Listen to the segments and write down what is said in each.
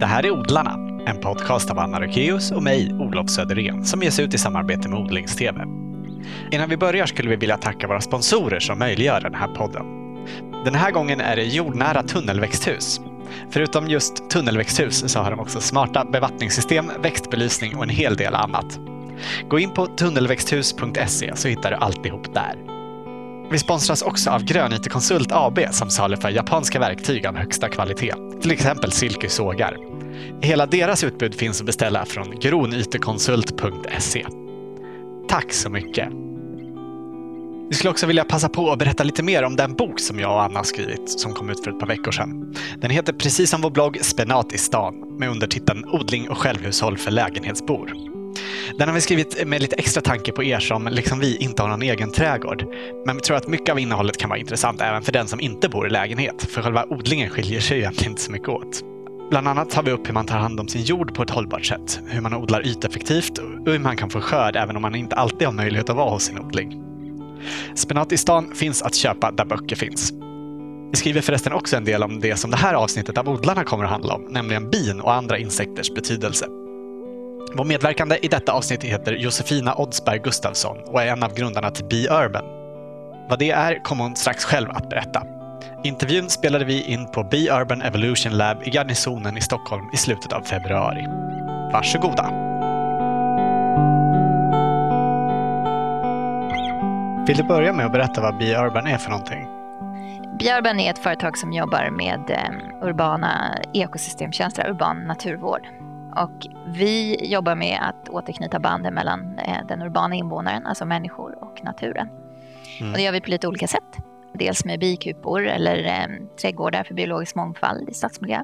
Det här är Odlarna, en podcast av Anna Rökeus och mig, Olof Söderén, som ges ut i samarbete med Odlingstv. Innan vi börjar skulle vi vilja tacka våra sponsorer som möjliggör den här podden. Den här gången är det jordnära tunnelväxthus. Förutom just tunnelväxthus så har de också smarta bevattningssystem, växtbelysning och en hel del annat. Gå in på tunnelväxthus.se så hittar du alltihop där. Vi sponsras också av Grönyte Konsult AB som saluför japanska verktyg av högsta kvalitet, till exempel silkesågar. Hela deras utbud finns att beställa från gronytekonsult.se. Tack så mycket! Vi skulle också vilja passa på att berätta lite mer om den bok som jag och Anna skrivit som kom ut för ett par veckor sedan. Den heter precis som vår blogg Spenat i stan med undertiteln Odling och självhushåll för lägenhetsbor. Den har vi skrivit med lite extra tanke på er som, liksom vi, inte har någon egen trädgård. Men vi tror att mycket av innehållet kan vara intressant även för den som inte bor i lägenhet, för själva odlingen skiljer sig egentligen inte så mycket åt. Bland annat tar vi upp hur man tar hand om sin jord på ett hållbart sätt, hur man odlar yteffektivt och hur man kan få skörd även om man inte alltid har möjlighet att vara hos sin odling. Spenat i stan finns att köpa där böcker finns. Vi skriver förresten också en del om det som det här avsnittet av Odlarna kommer att handla om, nämligen bin och andra insekters betydelse. Vår medverkande i detta avsnitt heter Josefina Oddsberg Gustafsson och är en av grundarna till Be Urban. Vad det är kommer hon strax själv att berätta. Intervjun spelade vi in på Be Urban Evolution Lab i Garnisonen i Stockholm i slutet av februari. Varsågoda! Vill du börja med att berätta vad Be Urban är för någonting? Be Urban är ett företag som jobbar med eh, urbana ekosystemtjänster, urban naturvård. Och vi jobbar med att återknyta banden mellan eh, den urbana invånaren, alltså människor, och naturen. Mm. Och det gör vi på lite olika sätt. Dels med bikupor eller eh, trädgårdar för biologisk mångfald i stadsmiljö.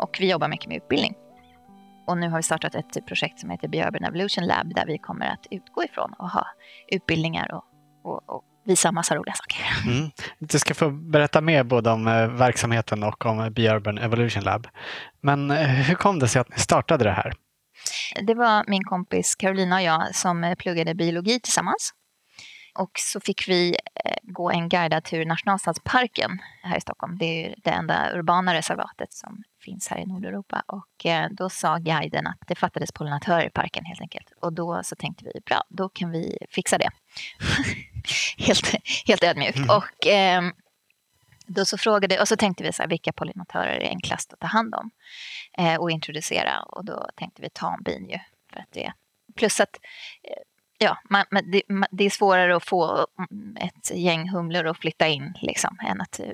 Och vi jobbar mycket med utbildning. Och nu har vi startat ett projekt som heter Björben Evolution Lab där vi kommer att utgå ifrån och ha utbildningar och, och, och visa massa roliga saker. Mm. Du ska få berätta mer både om eh, verksamheten och om Björben Evolution Lab. Men eh, hur kom det sig att ni startade det här? Det var min kompis Carolina och jag som eh, pluggade biologi tillsammans. Och så fick vi gå en guidad tur Nationalstadsparken här i Stockholm. Det är det enda urbana reservatet som finns här i Nordeuropa. Och då sa guiden att det fattades pollinatörer i parken helt enkelt. Och då så tänkte vi, bra, då kan vi fixa det. helt, helt ödmjukt. Mm. Och, eh, då så frågade, och så tänkte vi så här, vilka pollinatörer är enklast att ta hand om eh, och introducera. Och då tänkte vi tambin ju. För att det, plus att eh, ja, man, man, det, man, det, är svårare att få mm, ett gäng humlor att flytta in liksom, än att uh,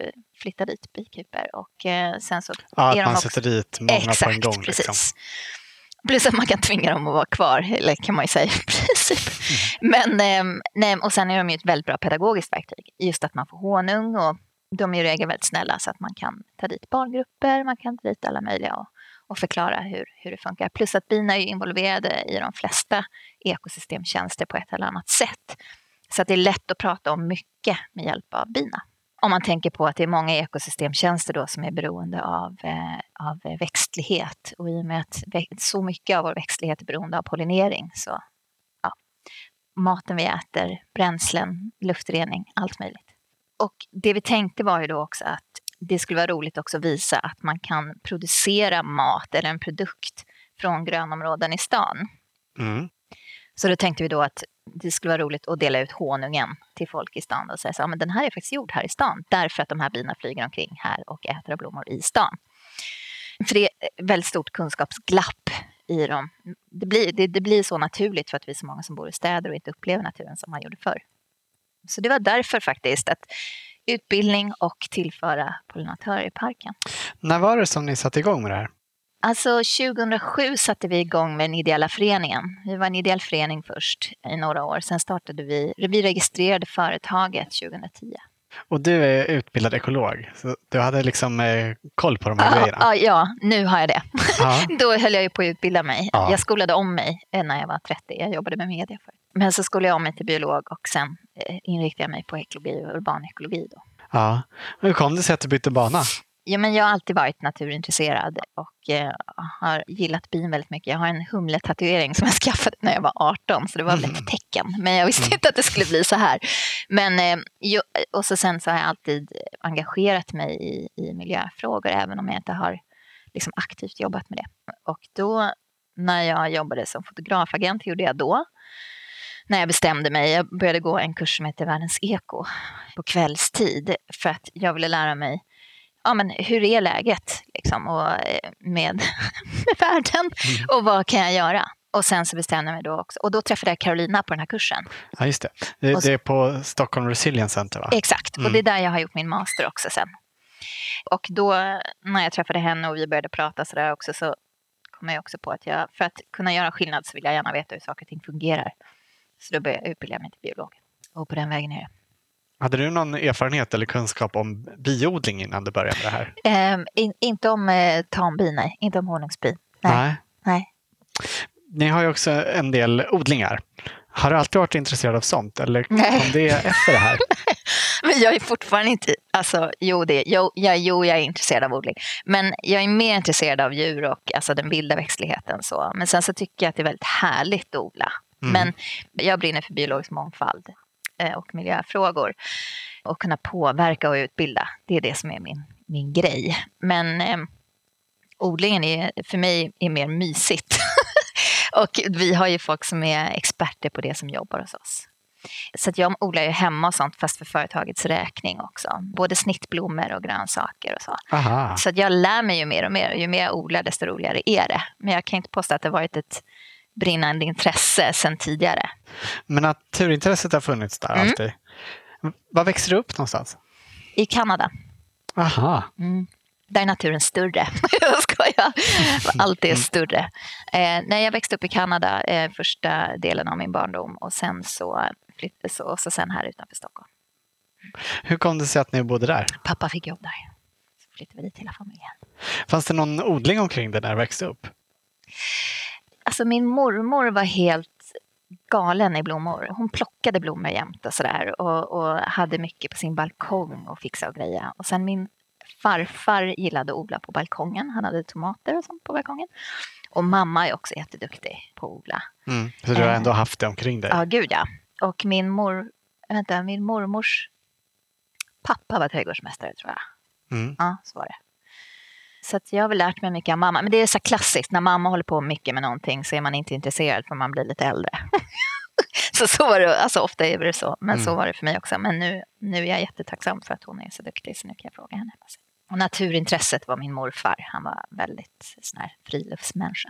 flytta dit bikupor. Och uh, sen så ja, att man också, sätter dit många exakt, på en gång. Liksom. Precis. Plus att man kan tvinga dem att vara kvar, eller kan man ju säga i princip. Mm. Men, eh, nej, och sen är de ju ett väldigt bra pedagogiskt verktyg. Just att man får honung och de är i regel väldigt snälla så att man kan ta dit barngrupper, man kan ta dit alla möjliga och, och förklara hur, hur det funkar. Plus att bina är involverade i de flesta ekosystemtjänster på ett eller annat sätt. Så att det är lätt att prata om mycket med hjälp av bina. Om man tänker på att det är många ekosystemtjänster då som är beroende av, eh, av växtlighet och i och med att så mycket av vår växtlighet är beroende av pollinering så ja, maten vi äter, bränslen, luftrening, allt möjligt. Och det vi tänkte var ju då också att det skulle vara roligt också att visa att man kan producera mat eller en produkt från grönområden i stan. Mm. Så då tänkte vi då att det skulle vara roligt att dela ut honungen till folk i stan och säga så men den här är faktiskt gjord här i stan därför att de här bina flyger omkring här och äter blommor i stan. För det är väldigt stort kunskapsglapp i dem. Det blir, det, det, blir så naturligt för att vi är så många som bor i städer och inte upplever naturen som man gjorde förr. Så det var därför faktiskt att utbildning och tillföra pollinatörer i parken. När var det som ni satte igång med det här? Alltså 2007 satte vi igång med den ideella föreningen. Vi var en ideell förening först i några år. Sen startade vi, vi registrerade företaget 2010. Och du är utbildad ekolog, så du hade liksom eh, koll på de här ja, grejerna? Ja, ja, nu har jag det. Ja. Då höll jag ju på att utbilda mig. Ja. Jag skolade om mig när jag var 30. Jag jobbade med media förut. Men så skolade jag om mig till biolog och sen eh, inriktade jag mig på ekologi och urban ekologi. Då. Ja. Hur kom det sig att du bytte bana? Ja, men jag har alltid varit naturintresserad och eh, har gillat bin väldigt mycket. Jag har en humletatuering som jag skaffade när jag var 18, så det var väl ett tecken. Men jag visste mm. inte att det skulle bli så här. Men, eh, jo, och så sen så har jag alltid engagerat mig i, i miljöfrågor, även om jag inte har liksom aktivt jobbat med det. Och då när jag jobbade som fotografagent gjorde jag då. När jag bestämde mig, jag började gå en kurs som heter Världens Eko på kvällstid för att jag ville lära mig ja, men hur är läget liksom, och, eh, med, med världen mm. och vad kan jag göra? Och sen så bestämde jag mig då också. Och då träffade jag Carolina på den här kursen. Ja, just det. Det, det är på Stockholm Resilience Center, va? Exakt, mm. och det är där jag har gjort min master också sen. Och då när jag träffade henne och vi började prata sådär också så kom jag också på att jag, för att kunna göra skillnad så vill jag gärna veta hur saker och ting fungerar. Så då började jag utbilda mig till biolog. Och på den vägen är det. Hade du någon erfarenhet eller kunskap om biodling innan du började med det här? Um, in, inte om eh, tambi, nej. Inte om honungsbi. Nej. nej. nej. Ni har ju också en del odlingar. Har du alltid varit intresserad av sånt eller kom nej. det efter det här? Men jag är fortfarande inte, alltså jo, det, jo, ja, jo, jag är intresserad av odling. Men jag är mer intresserad av djur och alltså, den vilda växtligheten. Så. Men sen så tycker jag att det är väldigt härligt att odla. Mm. Men jag brinner för biologisk mångfald eh, och miljöfrågor. Och kunna påverka och utbilda, det är det som är min, min grej. Men eh, odlingen är, för mig är mer mysigt. och vi har ju folk som är experter på det som jobbar hos oss. Så att jag odlar ju hemma och sånt fast för företagets räkning också. Både snittblommor och grönsaker och så. Aha. Så att jag lär mig ju mer och mer. Ju mer jag odlar desto roligare är det. Men jag kan inte påstå att det varit ett brinnande intresse sedan tidigare. Men naturintresset har funnits där mm. alltid. Var växer du upp någonstans? I Kanada. Aha. Mm. Där är naturen större. jag skojar. Allt är större. Eh, när jag växte upp i Kanada eh, första delen av min barndom och sen så flyttade så, och så sen här utanför Stockholm. Hur kom det sig att ni bodde där? Pappa fick jobb där. Så flyttade vi dit hela familjen. Fanns det någon odling omkring det när du växte upp? Alltså min mormor var helt galen i blommor. Hon plockade blommor jämt och sådär och, och hade mycket på sin balkong och fixa och greja. Och sen min farfar gillade att odla på balkongen. Han hade tomater och sånt på balkongen. Och mamma är också jätteduktig på att odla. Mm, så du har ändå eh, haft det omkring dig? Ja, gud ja. Och min, mor, vänta, min mormors pappa var trädgårdsmästare tror jag. Mm. Ja, så var det. Så jag har väl lärt mig mycket av mamma. Men det är så klassiskt, när mamma håller på mycket med någonting så är man inte intresserad för man blir lite äldre. så så var det, alltså ofta är det så, men mm. så var det för mig också. Men nu, nu är jag jättetacksam för att hon är så duktig så nu kan jag fråga henne. Och naturintresset var min morfar. Han var väldigt sån här friluftsmänniska.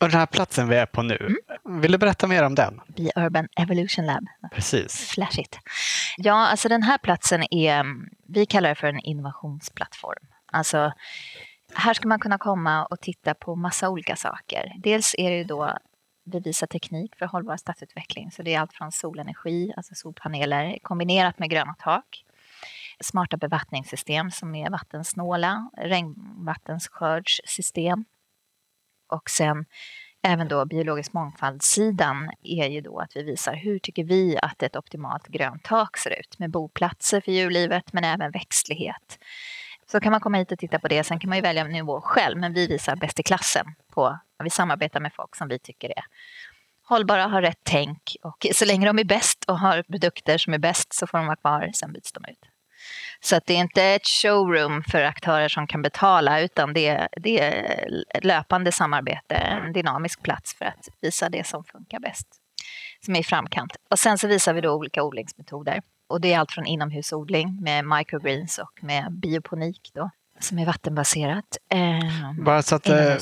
Och den här platsen vi är på nu, mm. vill du berätta mer om den? Be Urban Evolution Lab. Precis. Flashigt. Ja, alltså den här platsen är, vi kallar det för en innovationsplattform. Alltså, här ska man kunna komma och titta på massa olika saker. Dels är det ju då bevisa teknik för hållbar stadsutveckling. Så det är allt från solenergi, alltså solpaneler, kombinerat med gröna tak smarta bevattningssystem som är vattensnåla, regnvattenskördssystem. och sen även då biologisk mångfaldssidan är ju då att vi visar hur tycker vi att ett optimalt grönt tak ser ut med boplatser för djurlivet men även växtlighet. Så kan man komma hit och titta på det. Sen kan man ju välja nivå själv, men vi visar bäst i klassen på, vi samarbetar med folk som vi tycker är hållbara, har rätt tänk och så länge de är bäst och har produkter som är bäst så får de vara kvar, sen byts de ut. Så att det är inte ett showroom för aktörer som kan betala utan det är, det är löpande samarbete, en dynamisk plats för att visa det som funkar bäst, som är i framkant. Och sen så visar vi då olika odlingsmetoder. Och det är allt från inomhusodling med microgreens och med bioponik då, som är vattenbaserat. Eh, Bara så att eh,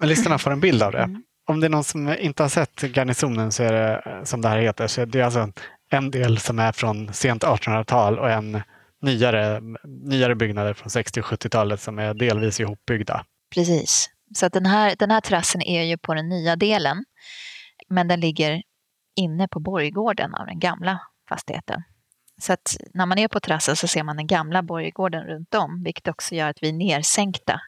lyssnarna får en bild av det. Mm. Om det är någon som inte har sett garnisonen så är det, som det här heter, så det är alltså en del som är från sent 1800-tal och en nyare, nyare byggnader från 60 och 70-talet som är delvis ihopbyggda. Precis. Så att den, här, den här terrassen är ju på den nya delen, men den ligger inne på borggården av den gamla fastigheten. Så att när man är på terrassen så ser man den gamla borggården runt om, vilket också gör att vi är nersänkta.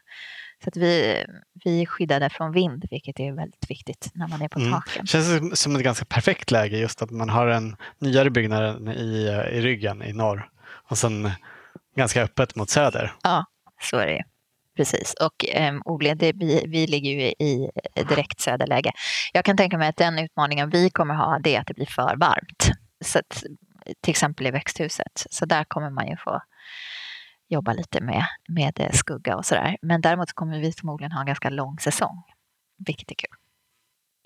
Så att vi, vi är skyddade från vind, vilket är väldigt viktigt när man är på mm. taken. Det känns som ett ganska perfekt läge just att man har en nyare byggnad i, i ryggen i norr och sen ganska öppet mot söder. Ja, så är det. Precis, och eh, Ole, det, vi, vi ligger ju i direkt söderläge. Jag kan tänka mig att den utmaningen vi kommer ha det är att det blir för varmt. Så att, till exempel i växthuset. Så där kommer man ju få jobba lite med, med skugga och sådär. Men däremot kommer vi förmodligen ha en ganska lång säsong, vilket är kul.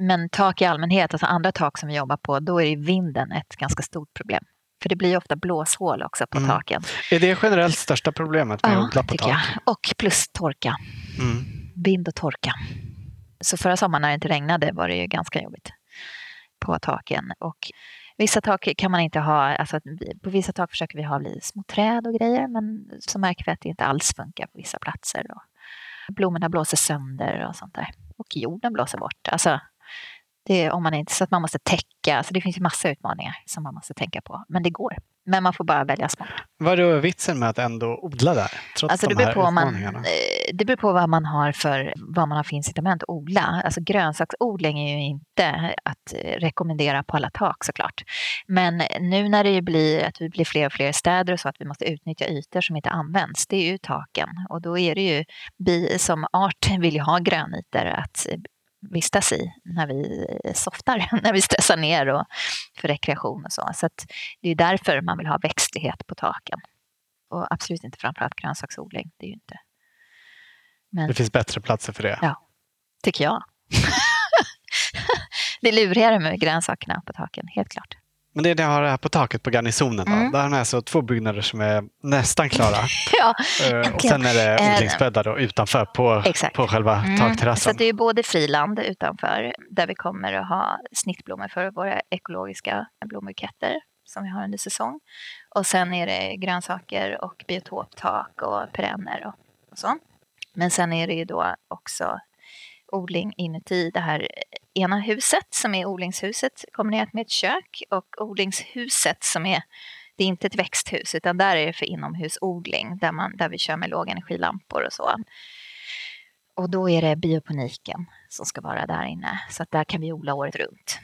Men tak i allmänhet, alltså andra tak som vi jobbar på, då är vinden ett ganska stort problem. För det blir ofta blåshål också på mm. taken. Är det generellt största problemet med ja, att odla på tak? Jag. Och plus torka. Mm. Vind och torka. Så förra sommaren när det inte regnade var det ju ganska jobbigt på taken. Och vissa tak kan man inte ha, alltså på vissa tak försöker vi ha små träd och grejer men så märker vi att det inte alls funkar på vissa platser. Och blommorna blåser sönder och sånt där. Och jorden blåser bort. Alltså, det är om man inte, så att man måste täcka. Alltså det finns ju massa utmaningar som man måste tänka på. Men det går. Men man får bara välja smart. Vad är vitsen med att ändå odla där? Trots alltså det, beror på man, eh, det beror på vad man har för, vad man har för incitament att odla. Alltså grönsaksodling är ju inte att rekommendera på alla tak såklart. Men nu när det blir att vi blir fler och fler städer och så att vi måste utnyttja ytor som inte används, det är ju taken. Och då är det ju, vi som art vill ju ha grönytor att vistas i när vi softar, när vi stressar ner och för rekreation och så. Så det är därför man vill ha växtlighet på taken. Och absolut inte framförallt grönsaksodling. Det, är ju inte. Men, det finns bättre platser för det? Ja, tycker jag. det är lurigare med grönsakerna på taken, helt klart. Men det ni har här på taket på garnisonen, då, mm. där har ni alltså två byggnader som är nästan klara. ja, uh, och sen är det eh, odlingsbäddar då, utanför på, på själva mm. takterrassen. Så det är både friland utanför där vi kommer att ha snittblommor för våra ekologiska blombuketter som vi har under säsong. Och sen är det grönsaker och biotoptak och perenner och, och så. Men sen är det ju då också odling inuti det här ena huset som är odlingshuset kombinerat med ett kök och odlingshuset som är det är inte ett växthus utan där är det för inomhusodling där, man, där vi kör med lågenergilampor och så. Och då är det bioponiken som ska vara där inne så att där kan vi odla året runt.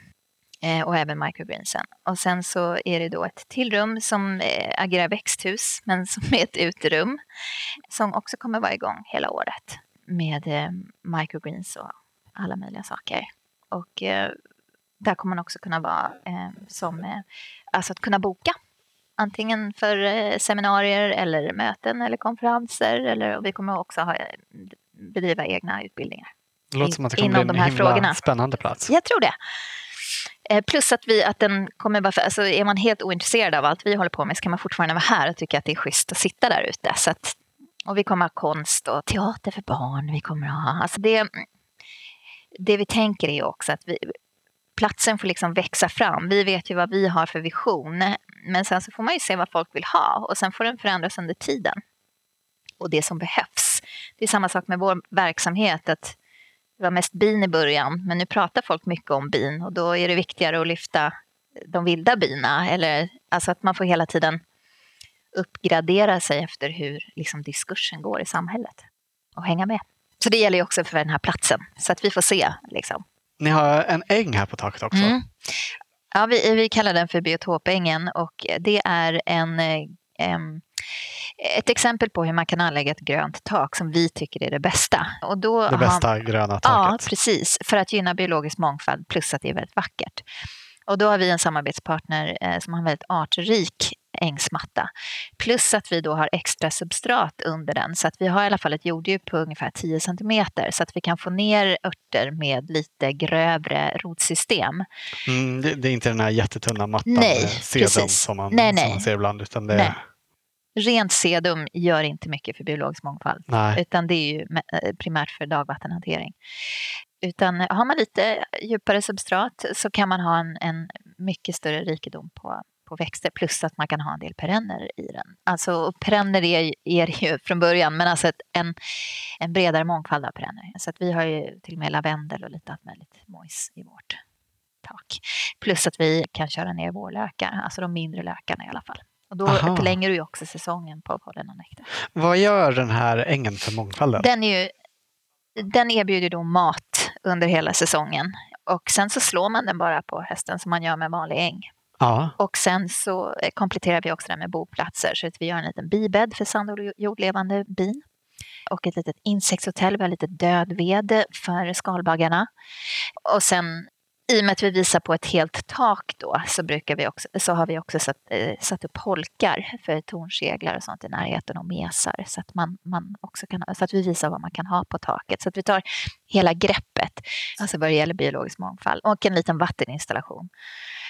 Eh, och även microgreensen. Och sen så är det då ett till rum som eh, agerar växthus men som är ett uterum som också kommer vara igång hela året med eh, microgreens och alla möjliga saker. Och eh, där kommer man också kunna vara eh, som, alltså att kunna boka. Antingen för seminarier eller möten eller konferenser. Eller, och vi kommer också ha, bedriva egna utbildningar. Det låter som att det kommer bli en himla frågorna. spännande plats. Jag tror det. Plus att, vi, att den kommer vara, alltså är man helt ointresserad av allt vi håller på med så kan man fortfarande vara här och tycka att det är schysst att sitta där ute. Så att, och vi kommer ha konst och teater för barn. Vi kommer ha, alltså det, det vi tänker är också att vi, platsen får liksom växa fram. Vi vet ju vad vi har för vision, men sen så får man ju se vad folk vill ha och sen får den förändras under tiden. Och det som behövs. Det är samma sak med vår verksamhet, att det var mest bin i början, men nu pratar folk mycket om bin och då är det viktigare att lyfta de vilda bina. Eller, alltså att man får hela tiden uppgradera sig efter hur liksom, diskursen går i samhället och hänga med. Så det gäller ju också för den här platsen, så att vi får se. Liksom. Ni har en äng här på taket också. Mm. Ja, vi, vi kallar den för biotopängen och det är en, en ett exempel på hur man kan anlägga ett grönt tak som vi tycker är det bästa. Och då det bästa har, gröna taket? Ja, precis. För att gynna biologisk mångfald plus att det är väldigt vackert. Och då har vi en samarbetspartner eh, som har en väldigt artrik ängsmatta. Plus att vi då har extra substrat under den så att vi har i alla fall ett jorddjup på ungefär 10 centimeter så att vi kan få ner örter med lite grövre rotsystem. Mm, det, det, är inte den här jättetunna mattan nej, sedum som man, nej, nej. som man ser ibland utan det nej. Rent sedum gör inte mycket för biologisk mångfald nej. utan det är ju eh, primärt för dagvattenhantering. Utan har man lite djupare substrat så kan man ha en, en mycket större rikedom på, på växter plus att man kan ha en del perenner i den. Alltså perenner är, är det ju från början men alltså ett, en, en bredare mångfald av perenner. Så att vi har ju till och med lavendel och lite allt möjligt mojs i vårt tak. Plus att vi kan köra ner vårlökar, alltså de mindre lökarna i alla fall. Och då Aha. förlänger du ju också säsongen på, på denna nektar. Vad gör den här ängen för mångfalden? Den, är ju, den erbjuder då mat under hela säsongen och sen så slår man den bara på hösten som man gör med vanlig äng. Ja. Och sen så eh, kompletterar vi också det med boplatser så att vi gör en liten bibädd för sand och jordlevande bin. Och ett litet insektshotell, vi har lite död ved för skalbaggarna. Och sen i och med att vi visar på ett helt tak då så, brukar vi också, så har vi också satt, eh, satt upp holkar för tornseglar och sånt i närheten och mesar så att, man, man också kan, så att vi visar vad man kan ha på taket. Så att vi tar hela greppet, alltså vad det gäller biologisk mångfald och en liten vatteninstallation.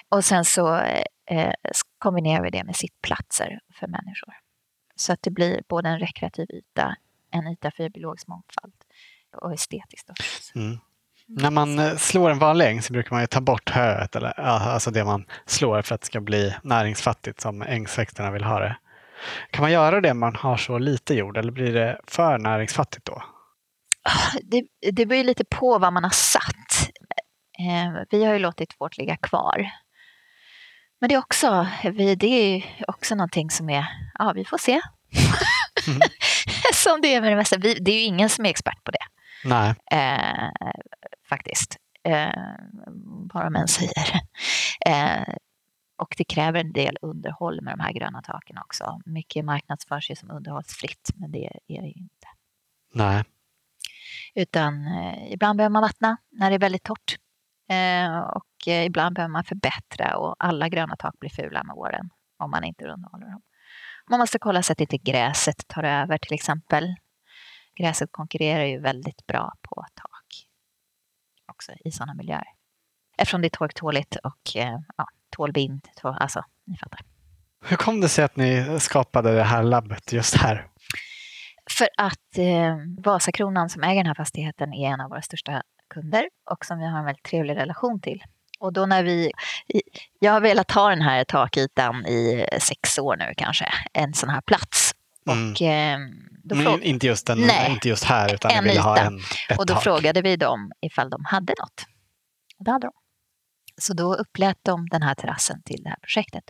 Och sen så eh, eh kombinerar vi det med sittplatser för människor. Så att det blir både en rekreativ yta, en yta för biologisk mångfald och estetiskt också. Mm. När man eh, slår en vanlig så brukar man ta bort höet, eller, alltså det man slår för att det ska bli näringsfattigt som ängsväxterna vill ha det. Kan man göra det om man har så lite jord eller blir det för näringsfattigt då? Det, det beror lite på vad man har satt. Eh, vi har ju låtit vårt ligga kvar. Men det är också, det är också någonting som är, ja vi får se. Mm. som det är med det mesta. Det är ju ingen som är expert på det. Nej. Faktiskt. Eh, vad de säger. Eh, och det kräver en del underhåll med de här gröna taken också. Mycket marknadsförs ju som underhållsfritt, men det är det ju inte. Nej. Utan eh, ibland behöver man vattna när det är väldigt torrt. Och ibland behöver man förbättra och alla gröna tak blir fula med åren om man inte underhåller dem. Man måste kolla så att inte gräset tar över till exempel. Gräset konkurrerar ju väldigt bra på tak också i sådana miljöer. Eftersom det är torktåligt och eh, ja, tål vind. Tål, alltså, ni fattar. Hur kom det sig att ni skapade det här labbet just här? För att eh, Vasakronan som äger den här fastigheten är en av våra största kunder och som vi har en väldigt trevlig relation till. Och då när vi, jag har velat ha den här takytan i sex år nu kanske, en sån här plats. Mm. Och, eh, då inte, just den, nej, inte just här, utan en ville ha en, Och då tak. frågade vi dem ifall de hade något. Och det hade de. Så då upplät de den här terrassen till det här projektet.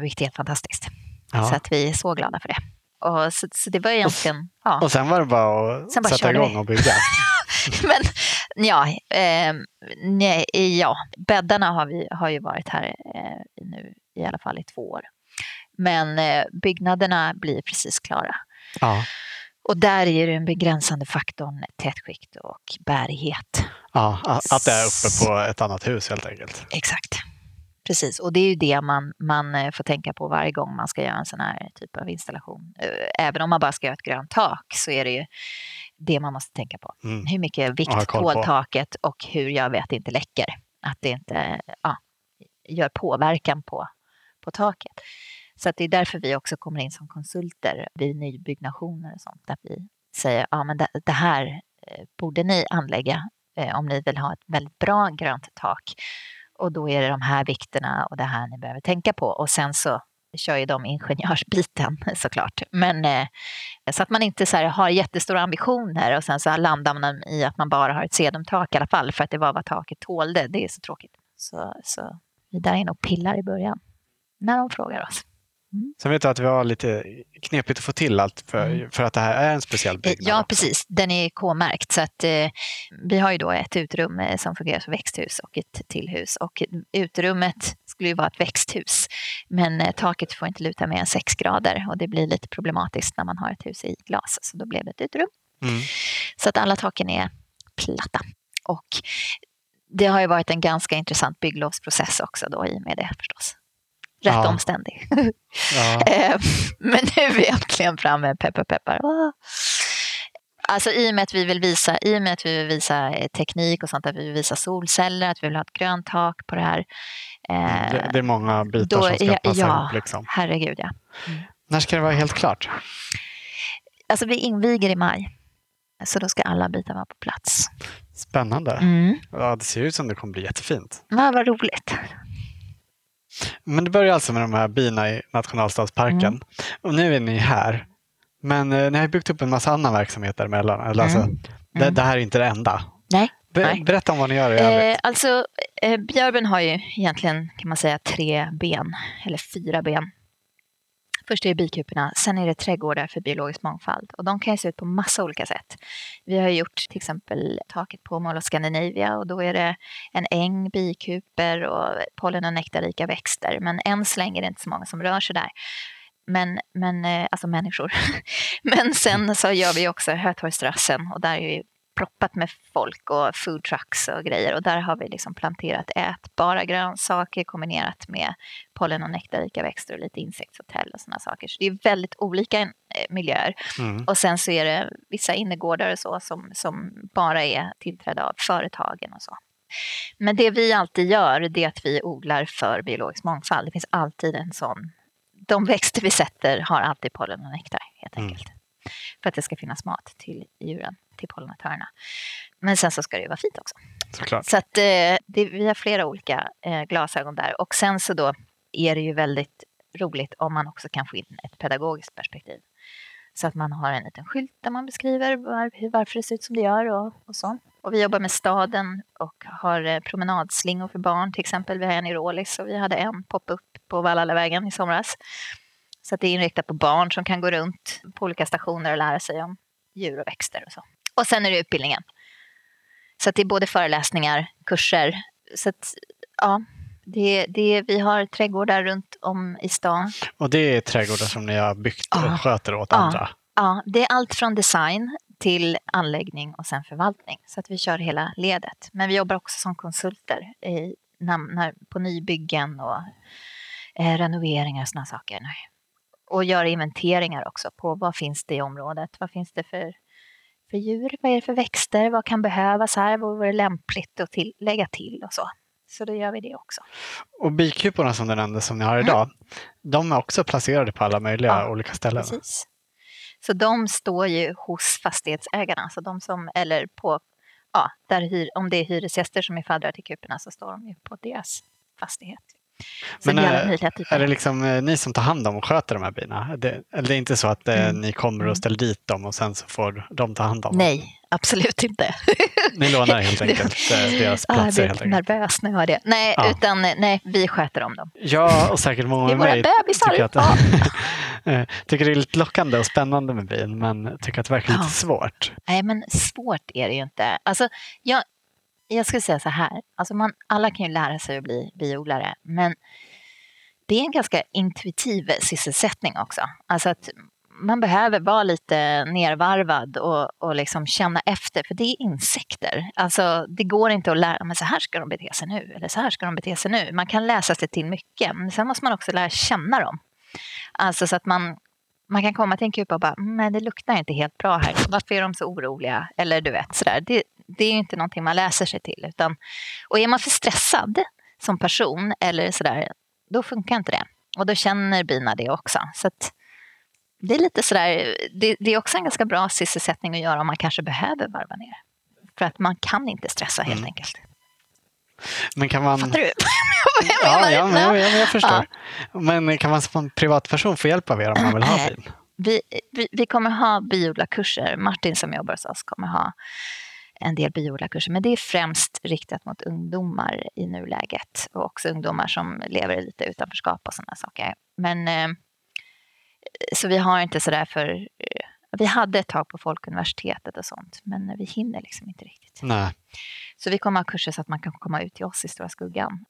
Vilket är helt fantastiskt. Ja. Så att vi är så glada för det. Och så, så det var egentligen... Och, ja. och sen var det bara att bara sätta igång vi. och bygga. Men ja, eh, nej, ja, bäddarna har, vi, har ju varit här eh, nu i alla fall i två år. Men eh, byggnaderna blir precis klara. Ja. Och där är den begränsande faktorn tätskikt och bärighet. Ja, att det är uppe på ett annat hus helt enkelt. Exakt. Precis, och det är ju det man, man eh, får tänka på varje gång man ska göra en sån här typ av installation. Eh, även om man bara ska göra ett grönt tak så är det ju det man måste tänka på. Mm. Hur mycket vikt tål taket och hur jag vet att det inte läcker. Att det inte ja, gör påverkan på, på taket. Så att det är därför vi också kommer in som konsulter vid nybyggnationer och sånt. Där vi säger ja, men det, det här eh, borde ni anlägga eh, om ni vill ha ett väldigt bra grönt tak. Och då är det de här vikterna och det här ni behöver tänka på. Och sen så kör ju de ingenjörsbiten såklart. Men eh, så att man inte så har jättestora ambitioner och sen så landar man i att man bara har ett sedumtak i alla fall för att det var vad taket tålde. Det är så tråkigt. Så, så vi där inne och pillar i början när de frågar oss. Mm. Sen vet jag att vi har lite knepigt att få till allt för, mm. för att det här är en speciell eh, byggnad. Ja, precis. Den är K-märkt. Så att, eh, vi har ju då ett utrum eh, som fungerar som växthus och ett tillhus. Och utrummet skulle ju vara ett växthus. Men eh, taket får inte luta mer än 6 grader och det blir lite problematiskt när man har ett hus i glas. Så då blev det ett utrum. Mm. Så att alla taken är platta. Och det har ju varit en ganska intressant bygglovsprocess också då i och med det förstås rätt ja. omständig. Ja. Eh, men nu är vi äntligen framme, peppar peppar. Alltså i och med att vi vill visa, i och med att vi vill visa eh, teknik och sånt, att vi vill visa solceller, att vi vill ha ett grönt tak på det här. Eh, det, det, är många bitar då, som ska passa ja, ihop. Liksom. herregud ja. Mm. När ska det vara helt klart? Alltså vi inviger i maj. Så då ska alla bitar vara på plats. Spännande. Mm. Ja, det ser ut som det kommer bli jättefint. Ja, vad roligt. Men det börjar alltså med de här bina i nationalstadsparken. Mm. Och nu är ni här. Men eh, ni har byggt upp en massa annan verksamhet däremellan. Eller alltså, mm. det, mm. det, här är inte det enda. Nej. Be Nej. Berätta om vad ni gör i övrigt. Eh, alltså, eh, Björben har ju egentligen kan man säga tre ben, eller fyra ben. Först är det bikuporna, sen är det trädgårdar för biologisk mångfald. Och de kan ju se ut på massa olika sätt. Vi har gjort till exempel taket på Mall of Scandinavia och då är det en äng, bikuper och pollen och nektarrika växter. Men än så länge är det inte så många som rör sig där. Men, men, eh, alltså människor. men sen så gör vi också Hötorgsterrassen och där är ju proppat med folk och food trucks och grejer och där har vi liksom planterat ätbara grönsaker kombinerat med pollen och nektarrika växter och lite insektshotell och sådana saker. Så det är väldigt olika eh, miljöer. Mm. Och sen så är det vissa innergårdar och så som, som bara är tillträdda av företagen och så. Men det vi alltid gör det är att vi odlar för biologisk mångfald. Det finns alltid en sån... De växter vi sätter har alltid pollen och nektar helt mm. enkelt. Mm. För att det ska finnas mat till djuren, till pollinatörerna. Men sen så ska det ju vara fint också. Såklart. Så att, eh, det, vi har flera olika eh, glasögon där. Och sen så då är det ju väldigt roligt om man också kan få in ett pedagogiskt perspektiv. Så att man har en liten skylt där man beskriver var, varför det ser ut som det gör och, och så. Och vi jobbar med staden och har eh, promenadslingor för barn till exempel. Vi har en i Rålis och vi hade en pop-up på Vallallavägen i somras. Så att det är inriktat på barn som kan gå runt på olika stationer och lära sig om djur och växter och så. Och sen är det utbildningen. Så det är både föreläsningar, kurser. Så att, ja, det, det, vi har trädgårdar runt om i stan. Och det är trädgårdar som ni har byggt och ja. sköter åt ja. andra? Ja, det är allt från design till anläggning och sen förvaltning. Så att vi kör hela ledet. Men vi jobbar också som konsulter i, på nybyggen och eh, renoveringar och sådana saker. Och gör inventeringar också på vad finns det i området? Vad finns det för, för djur? Vad är det för växter? Vad kan behövas här? Vad vore lämpligt att till, lägga till och så? Så då gör vi det också. Och bikuporna som du nämnde som ni har idag, mm. de är också placerade på alla möjliga ja, olika ställen? Precis. Så de står ju hos fastighetsägarna, så de som, eller på, ja, där hyr, om det är hyresgäster som är faddrar till kuporna så står de ju på deras fastighet. Men är, är det liksom eh, ni som tar hand om och sköter de här bina? Det, eller det är inte så att eh, mm. ni kommer och mm. ställer dit dem och sen så får de ta hand om dem? Nej, absolut inte. Ni lånar helt enkelt eh, deras platser? Jag blir nervös när jag hör det. Nej, ja. utan nej, vi sköter om dem. Ja, och säkert många med mig tycker, att, tycker det är lite lockande och spännande med bin, men tycker att det verkar ja. lite svårt. Nej, men svårt är det ju inte. Alltså, jag, jag skulle säga så här, alltså man, alla kan ju lära sig att bli biodlare, men det är en ganska intuitiv sysselsättning också. Alltså att man behöver vara lite nervarvad och, och liksom känna efter, för det är insekter. Alltså, det går inte att lära, men så här ska de bete sig nu, eller så här ska de bete sig nu. Man kan läsa sig till mycket, men sen måste man också lära känna dem. Alltså så att man, man kan komma till en kupa och bara, mm, nej det luktar inte helt bra här, varför är de så oroliga? Eller du vet, sådär. Det, det är inte någonting man läser sig till. Utan, och är man för stressad som person eller sådär, då funkar inte det. Och då känner bina det också. Så det är lite sådär, det, det, är också en ganska bra sysselsättning att göra om man kanske behöver varva ner. För att man kan inte stressa helt mm. enkelt. Men kan man... Fattar du? ja, ja, men jag, jag, förstår. Ja. Men kan man som privatperson få hjälp av er om man vill ha bin? Vi, vi, vi kommer ha biodlarkurser. Martin som jobbar hos oss kommer ha en del biodlarkurser, men det är främst riktat mot ungdomar i nuläget och också ungdomar som lever lite utanförskap och sådana saker. Men eh, så vi har inte sådär för eh, vi hade ett tag på Folkuniversitetet och sånt, men vi hinner liksom inte riktigt. Nej. Så vi kommer ha kurser så att man kan komma ut till oss i Stora Skuggan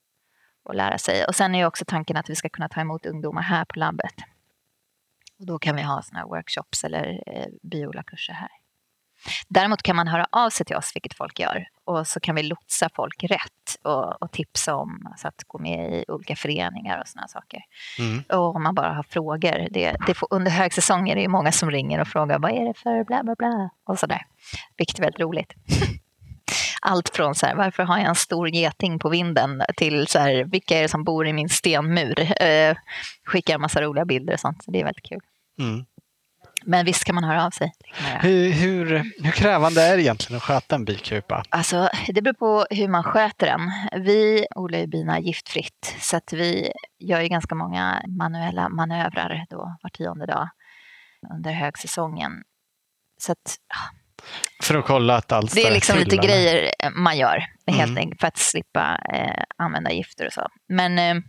och lära sig. Och sen är också tanken att vi ska kunna ta emot ungdomar här på labbet. Och då kan vi ha såna workshops eller eh, biodlarkurser här. Däremot kan man höra av sig till oss, vilket folk gör. Och så kan vi lotsa folk rätt och, och tipsa om alltså att gå med i olika föreningar och sådana saker. Mm. Och om man bara har frågor. Det, det får, under högsäsong är det många som ringer och frågar vad är det för bla bla bla och sådär. Vilket är väldigt roligt. Allt från så här, varför har jag en stor geting på vinden till så här, vilka är det som bor i min stenmur? Eh, skickar en massa roliga bilder och sånt. Så det är väldigt kul. Mm. Men visst kan man höra av sig. Hur, hur, hur, krävande är det egentligen att sköta en bikupa? Alltså, det beror på hur man sköter den. Vi odlar ju bina giftfritt så att vi gör ju ganska många manuella manövrar då var tionde dag under högsäsongen. Så att, för att kolla att allt Det är liksom lite grejer man gör helt mm. enkelt för att slippa eh, använda gifter och så. Men eh,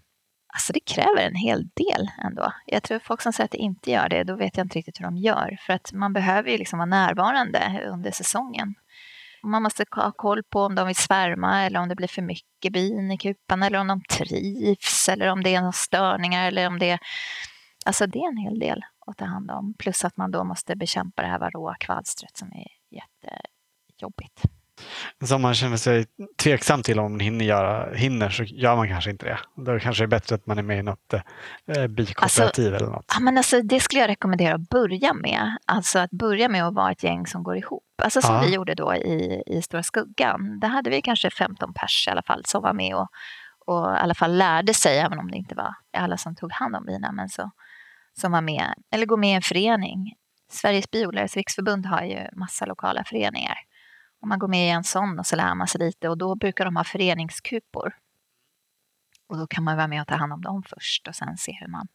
Alltså det kräver en hel del ändå. Jag tror folk som säger att det inte gör det, då vet jag inte riktigt hur de gör. För att man behöver ju liksom vara närvarande under säsongen. Man måste ha koll på om de vill svärma eller om det blir för mycket bin i kupan eller om de trivs eller om det är några störningar eller om det är... Alltså det är en hel del att ta hand om. Plus att man då måste bekämpa det här varroakvalstret som är jättejobbigt jobbigt. Så om man känner sig tveksam till om man hinner, göra, hinner så gör man kanske inte det. Då kanske det är bättre att man är med i något eh, bikooperativ alltså, eller något. Ja, men alltså, det skulle jag rekommendera att börja med. Alltså att börja med att vara ett gäng som går ihop. Alltså som ja. vi gjorde då i, i Stora Skuggan. Där hade vi kanske 15 pers i alla fall som var med och, och i alla fall lärde sig, även om det inte var alla som tog hand om bina, men så, som var med. Eller gå med i en förening. Sveriges biodlares riksförbund har ju massa lokala föreningar. Om man går med i en sån och så lär man sig lite och då brukar de ha föreningskupor. Och då kan man vara med och ta hand om dem först och sen se hur man...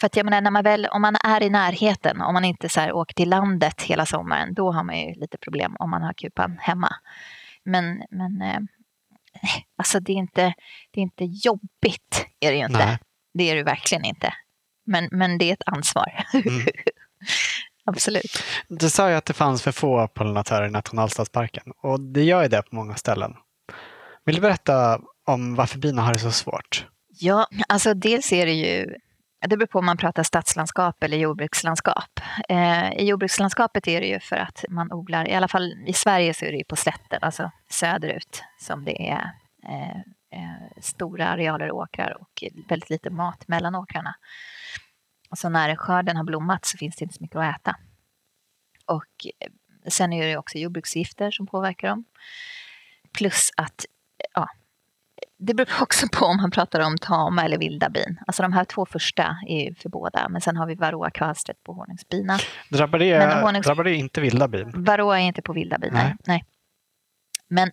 För att jag menar, när man väl, om man är i närheten, om man inte så här åker till landet hela sommaren, då har man ju lite problem om man har kupan hemma. Men, men eh, alltså det är, inte, det är inte jobbigt, är det ju inte. Nej. Det är det verkligen inte. Men, men det är ett ansvar. Mm. Absolut. Du sa ju att det fanns för få pollinatörer i nationalstadsparken och det gör ju det på många ställen. Vill du berätta om varför bina har det så svårt? Ja, alltså dels är det ju det beror på om man pratar stadslandskap eller jordbrukslandskap. Eh, I jordbrukslandskapet är det ju för att man odlar, i alla fall i Sverige så är det ju på slätten, alltså söderut, som det är eh, eh, stora arealer åkrar och väldigt lite mat mellan åkrarna. Så när skörden har blommat så finns det inte så mycket att äta. Och eh, sen är det också jordbruksgifter som påverkar dem. Plus att ja, det beror också på om man pratar om tama eller vilda bin. Alltså de här två första är för båda, men sen har vi varroakvalstret på honungsbina. Drabbar det, honungs... drabbar det inte vilda bin? Varroa är inte på vilda bin, nej. nej. Men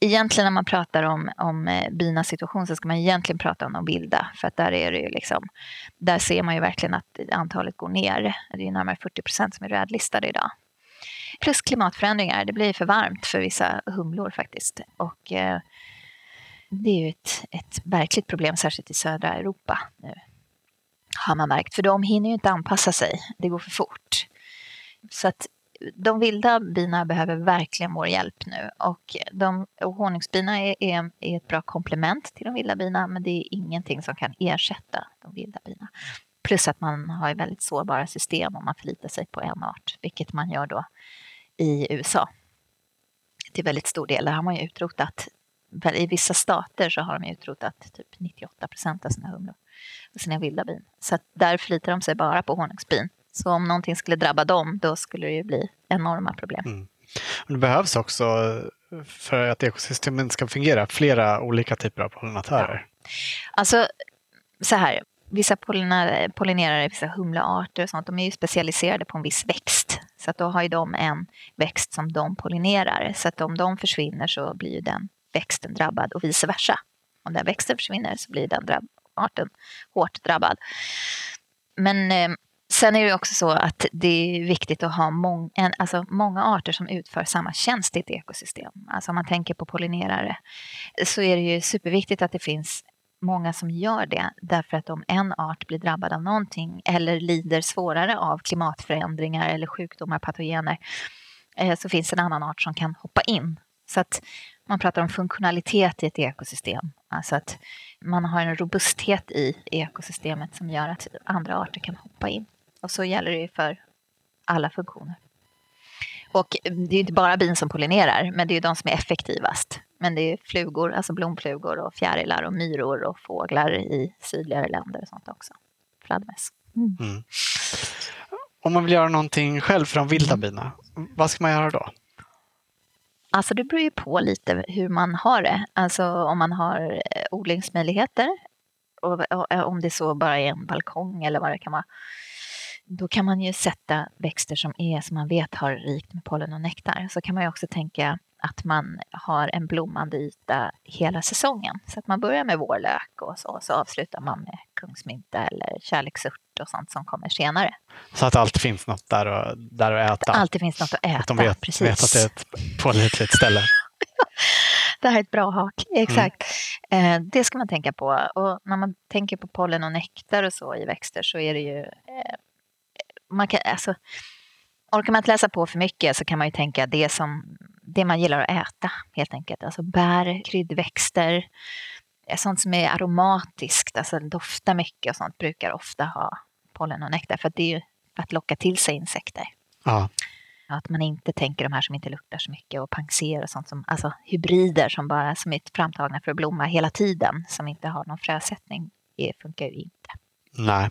egentligen när man pratar om, om eh, binas situation så ska man egentligen prata om de vilda. För att där, är det liksom, där ser man ju verkligen att antalet går ner. Det är närmare 40 procent som är rödlistade idag. Plus klimatförändringar, det blir för varmt för vissa humlor faktiskt. Och eh, det är ju ett, ett verkligt problem, särskilt i södra Europa nu. Har man märkt, för de hinner ju inte anpassa sig. Det går för fort. Så att de vilda bina behöver verkligen vår hjälp nu och, de, och honungsbina är, är, är, ett bra komplement till de vilda bina men det är ingenting som kan ersätta de vilda bina. Plus att man har väldigt sårbara system om man förlitar sig på en art, vilket man gör då i USA. Till väldigt stor del, där har man ju utrotat, i vissa stater så har de utrotat typ 98 procent av sina humlor och sina vilda bin. Så där förlitar de sig bara på honungsbin så om någonting skulle drabba dem, då skulle det ju bli enorma problem. Mm. Det behövs också, för att ekosystemen ska fungera, flera olika typer av pollinatörer. Ja. Alltså, så här, vissa pollinerare, vissa humlearter och sånt, de är ju specialiserade på en viss växt. Så att då har ju de en växt som de pollinerar. Så att om de försvinner så blir ju den växten drabbad och vice versa. Om den växten försvinner så blir den arten hårt drabbad. Men eh, Sen är det också så att det är viktigt att ha mång, en, alltså många arter som utför samma tjänst i ett ekosystem. Alltså om man tänker på pollinerare så är det ju superviktigt att det finns många som gör det därför att om en art blir drabbad av någonting eller lider svårare av klimatförändringar eller sjukdomar, patogener eh, så finns en annan art som kan hoppa in. Så att man pratar om funktionalitet i ett ekosystem. Alltså att man har en robusthet i ekosystemet som gör att andra arter kan hoppa in. Och så gäller det för alla funktioner. Och det är inte bara bin som pollinerar, men det är de som är effektivast. Men det är flugor, alltså blomflugor och fjärilar och myror och fåglar i sydligare länder och sånt också. Fladdermöss. Mm. Mm. Om man vill göra någonting själv för de vilda bina, vad ska man göra då? Alltså det beror ju på lite hur man har det. Alltså om man har eh, odlingsmöjligheter och om det så bara är en balkong eller vad det kan vara då kan man ju sätta växter som är som man vet har rikt med pollen och nektar. Så kan man ju också tänka att man har en blommande yta hela säsongen. Så att man börjar med vårlök och så, och så avslutar man med kungsmynta eller kärleksört och sånt som kommer senare. Så att det alltid finns något där, och, där att äta? Att det alltid finns något att äta, att de vet, precis. vet att det är ett pålitligt ställe. det här är ett bra hak, exakt. Mm. Eh, det ska man tänka på. Och när man tänker på pollen och nektar och så i växter så är det ju eh, man kan, alltså, orkar man inte läsa på för mycket så kan man ju tänka det som det man gillar att äta helt enkelt. Alltså bär, kryddväxter, sånt som är aromatiskt, alltså doftar mycket och sånt brukar ofta ha pollen och nektar för det är ju för att locka till sig insekter. Ja. Att man inte tänker de här som inte luktar så mycket och pangser och sånt som, alltså hybrider som bara som är framtagna för att blomma hela tiden, som inte har någon frösättning, det funkar ju inte. Nej.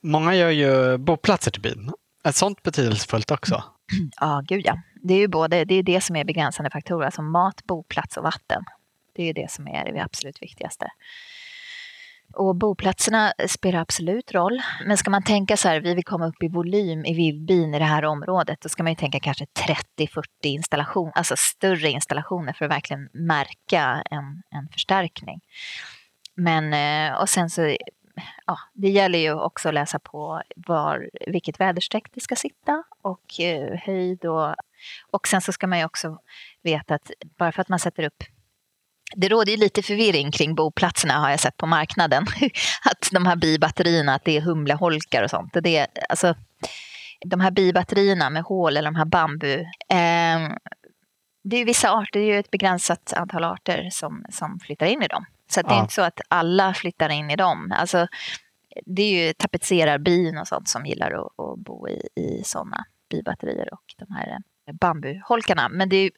Många gör ju boplatser till bin. Är sånt betydelsefullt också? Ja, gud ja. Det är ju både, det är det som är begränsande faktorer, alltså mat, boplats och vatten. Det är det som är det absolut viktigaste. Och boplatserna spelar absolut roll. Men ska man tänka så här, vi vill komma upp i volym i vildbin i det här området, då ska man ju tänka kanske 30-40 installationer, alltså större installationer för att verkligen märka en, en förstärkning. Men, eh, och sen så, ja, det gäller ju också att läsa på var, vilket väderstreck det ska sitta och eh, höjd och, och sen så ska man ju också veta att bara för att man sätter upp det råder ju lite förvirring kring boplatserna har jag sett på marknaden. att de här bibatterierna, att det är humleholkar och sånt. Det alltså, de här bibatterierna med hål eller de här bambu. Eh, det är vissa arter, det är ju ett begränsat antal arter som, som flyttar in i dem. Så det är ja. inte så att alla flyttar in i dem. Alltså, det är ju tapetserarbin och sånt som gillar att, att bo i, i sådana bibatterier och de här bambuholkarna. Men det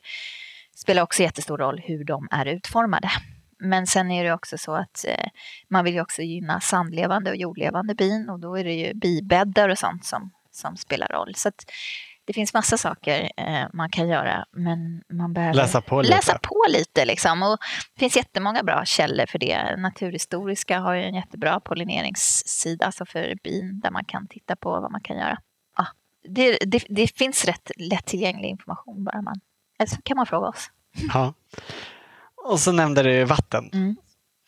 spelar också jättestor roll hur de är utformade. Men sen är det också så att eh, man vill ju också gynna sandlevande och jordlevande bin och då är det ju bibäddar och sånt som, som spelar roll. Så det finns massa saker eh, man kan göra, men man behöver läsa på lite. Läsa på lite liksom. och det finns jättemånga bra källor för det. Naturhistoriska har ju en jättebra pollineringssida alltså för bin där man kan titta på vad man kan göra. Ja, det, det, det finns rätt lättillgänglig information bara man eller så kan man fråga oss. Ja. Och så nämnde du vatten. Mm.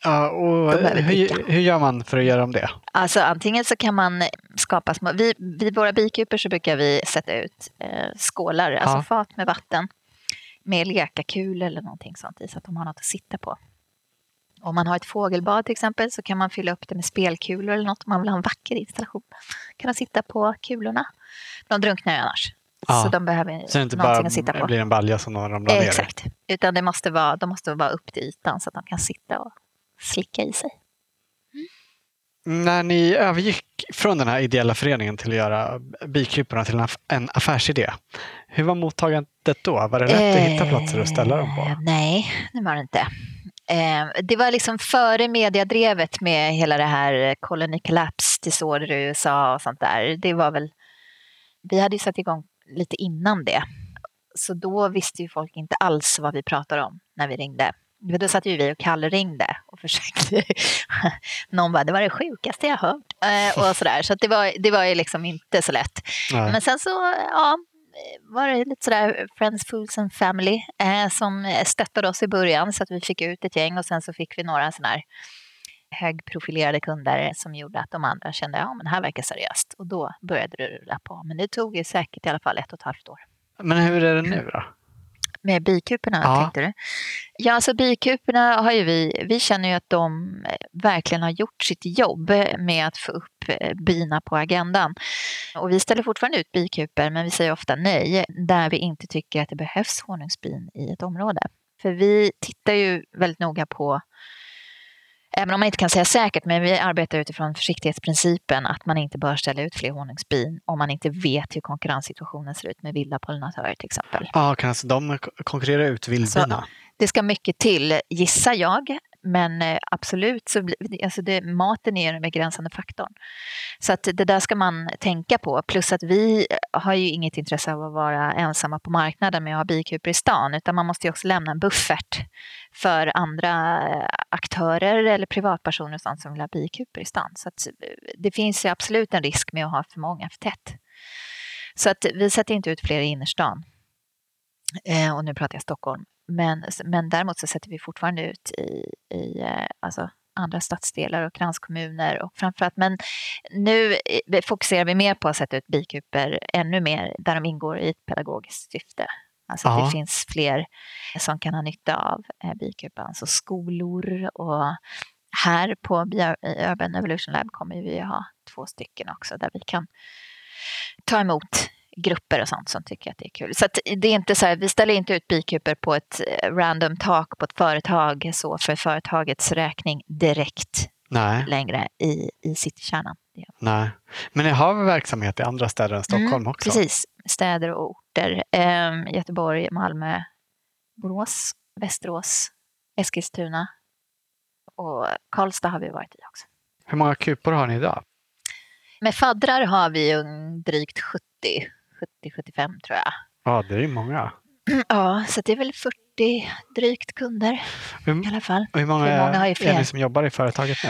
Ja, och hur, hur, gör man för att göra om det? Alltså antingen så kan man skapa små, vid, vid våra bikupor så brukar vi sätta ut eh, skålar, ja. alltså fat med vatten med lekakul eller någonting sånt i så att de har något att sitta på. Om man har ett fågelbad till exempel så kan man fylla upp det med spelkulor eller något om man vill ha en vacker installation. kan de sitta på kulorna. De drunknar ju annars. Ja. Så de behöver så det inte bara att sitta på. blir en balja som de ramlar ner i? Exakt, utan det måste vara, de måste vara upp till ytan så att de kan sitta och slicka i sig. Mm. När ni övergick från den här ideella föreningen till att göra bikuporna till en affärsidé, hur var mottagandet då? Var det lätt att hitta platser att ställa dem på? Eh, nej, det var det inte. Eh, det var liksom före mediadrevet med hela det här Colony Collapse disorder i USA och sånt där. Det var väl, vi hade ju satt igång lite innan det. Så då visste ju folk inte alls vad vi pratade om när vi ringde. Då satt ju vi och kallringde och försökte. Någon bara, det var det sjukaste jag hört. Eh, och sådär. Så det var, det var ju liksom inte så lätt. Nej. Men sen så, ja, var det lite sådär Friends, Fools and Family eh, som stöttade oss i början så att vi fick ut ett gäng och sen så fick vi några sådana här högprofilerade kunder som gjorde att de andra kände att ja, det här verkar seriöst. Och då började det rulla på. Men det tog ju säkert i alla fall ett och ett halvt år. Men hur är det nu då? Med bikuporna, ja. tänkte du? Ja, alltså bikuporna har ju vi, vi känner ju att de eh, verkligen har gjort sitt jobb med att få upp eh, bina på agendan. Och vi ställer fortfarande ut bikuper, men vi säger ofta nej där vi inte tycker att det behövs honungsbin i ett område. För vi tittar ju väldigt noga på Även om man inte kan säga säkert, men vi arbetar utifrån försiktighetsprincipen att man inte bör ställa ut fler honungsbin om man inte vet hur konkurrenssituationen ser ut med vilda pollinatörer till exempel. Ja, kan alltså de konkurrera ut vildbina? Det ska mycket till, gissar jag, men eh, absolut, så alltså det, maten är den begränsande faktorn. Så att det där ska man tänka på. Plus att vi har ju inget intresse av att vara ensamma på marknaden med att ha bikupor i stan, utan man måste ju också lämna en buffert för andra eh, aktörer eller privatpersoner och sånt som vill ha bikupor i stan. Så att eh, det finns ju absolut en risk med att ha för många för tätt. Så att vi sätter inte ut fler i innerstan. Eh, och nu pratar jag Stockholm. Men, men däremot så sätter vi fortfarande ut i, i eh, alltså andra stadsdelar och kranskommuner. Och framförallt, men nu fokuserar vi mer på att sätta ut bikuper ännu mer där de ingår i ett pedagogiskt syfte. Alltså att det finns fler som kan ha nytta av eh, bikupan, alltså skolor och här på Urban Evolution Lab kommer vi ha två stycken också där vi kan ta emot grupper och sånt som tycker att det är kul. Så det är inte så här, vi ställer inte ut bikuper på ett eh, random tak på ett företag så för företagets räkning direkt Nej. längre i, i citykärnan. Det. Nej. Men ni har verksamhet i andra städer än Stockholm Mm, också? Precis, städer och orter. Eh, Göteborg, Malmö, Borås, Västerås, Eskilstuna och Karlstad har vi varit i också. Hur många kupor har ni idag? Med faddrar har vi drygt 70, 70-75 tror jag. Ja, det är ju många. Ja, så det är väl 40 drygt kunder Hur, i alla fall. hur många, Hur många är fler? ni som jobbar i företaget nu?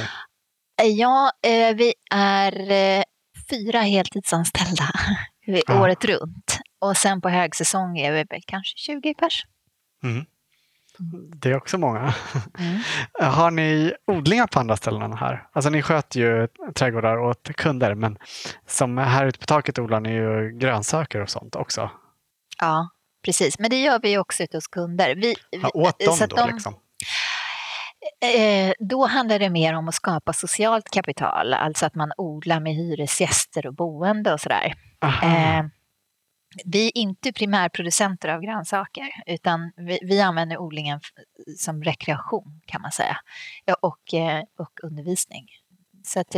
Eh, Ja, eh, vi är eh, fyra heltidsanställda Ja. året runt. Och sen på högsäsong är vi kanske 20 pers. Mm. Det är också många. Mm. Har ni odlingar på andra ställen här? Alltså ni sköter ju trädgårdar åt kunder men som här ute på taket odlar ni ju grönsaker och sånt också. Ja, precis. Men det gör vi också ute hos kunder. Vi, Ja, åt dem så då de- liksom? Eh, då handlar det mer om att skapa socialt kapital, alltså att man odlar med hyresgäster och boende och sådär. Eh, vi är inte primärproducenter av grönsaker utan vi, vi använder odlingen som rekreation kan man säga Ja, och, eh, och undervisning. Så att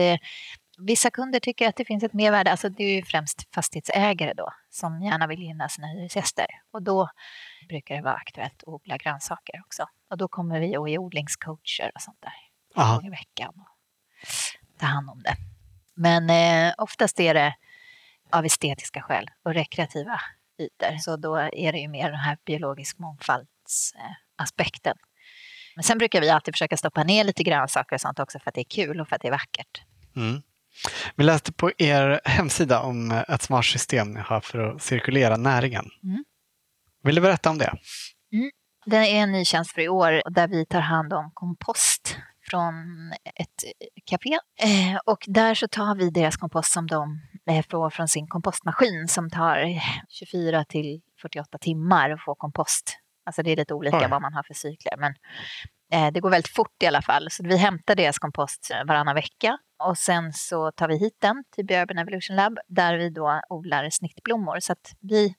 vissa kunder tycker att det finns ett mervärde, alltså det är ju främst fastighetsägare då som gärna vill gynna sina hyresgäster och då brukar det vara aktuellt att odla grönsaker också. Och då kommer vi och är odlingscoacher och sånt där Aha. gånger i veckan och ta hand om det. Men eh, oftast är det av estetiska skäl och rekreativa ytor. Så då är det ju mer den här biologisk mångfaldsaspekten. Eh. Men sen brukar vi alltid försöka stoppa ner lite grönsaker och sånt också för att det är kul och för att det är vackert. Mm. Vi läste på er hemsida om ett smart system ni har för att cirkulera näringen. Mm. Vill du berätta om det? Det är en ny tjänst för i år där vi tar hand om kompost från ett café. Eh, och där så tar vi deras kompost som de eh, får från sin kompostmaskin som tar 24 till 48 timmar att få kompost. Alltså det är lite olika Oj. vad man har för cykler. Men Eh, det går väldigt fort i alla fall. Så vi hämtar deras kompost varannan vecka och sen så tar vi hit den till Björben Evolution Lab där vi då odlar snittblommor. Så att vi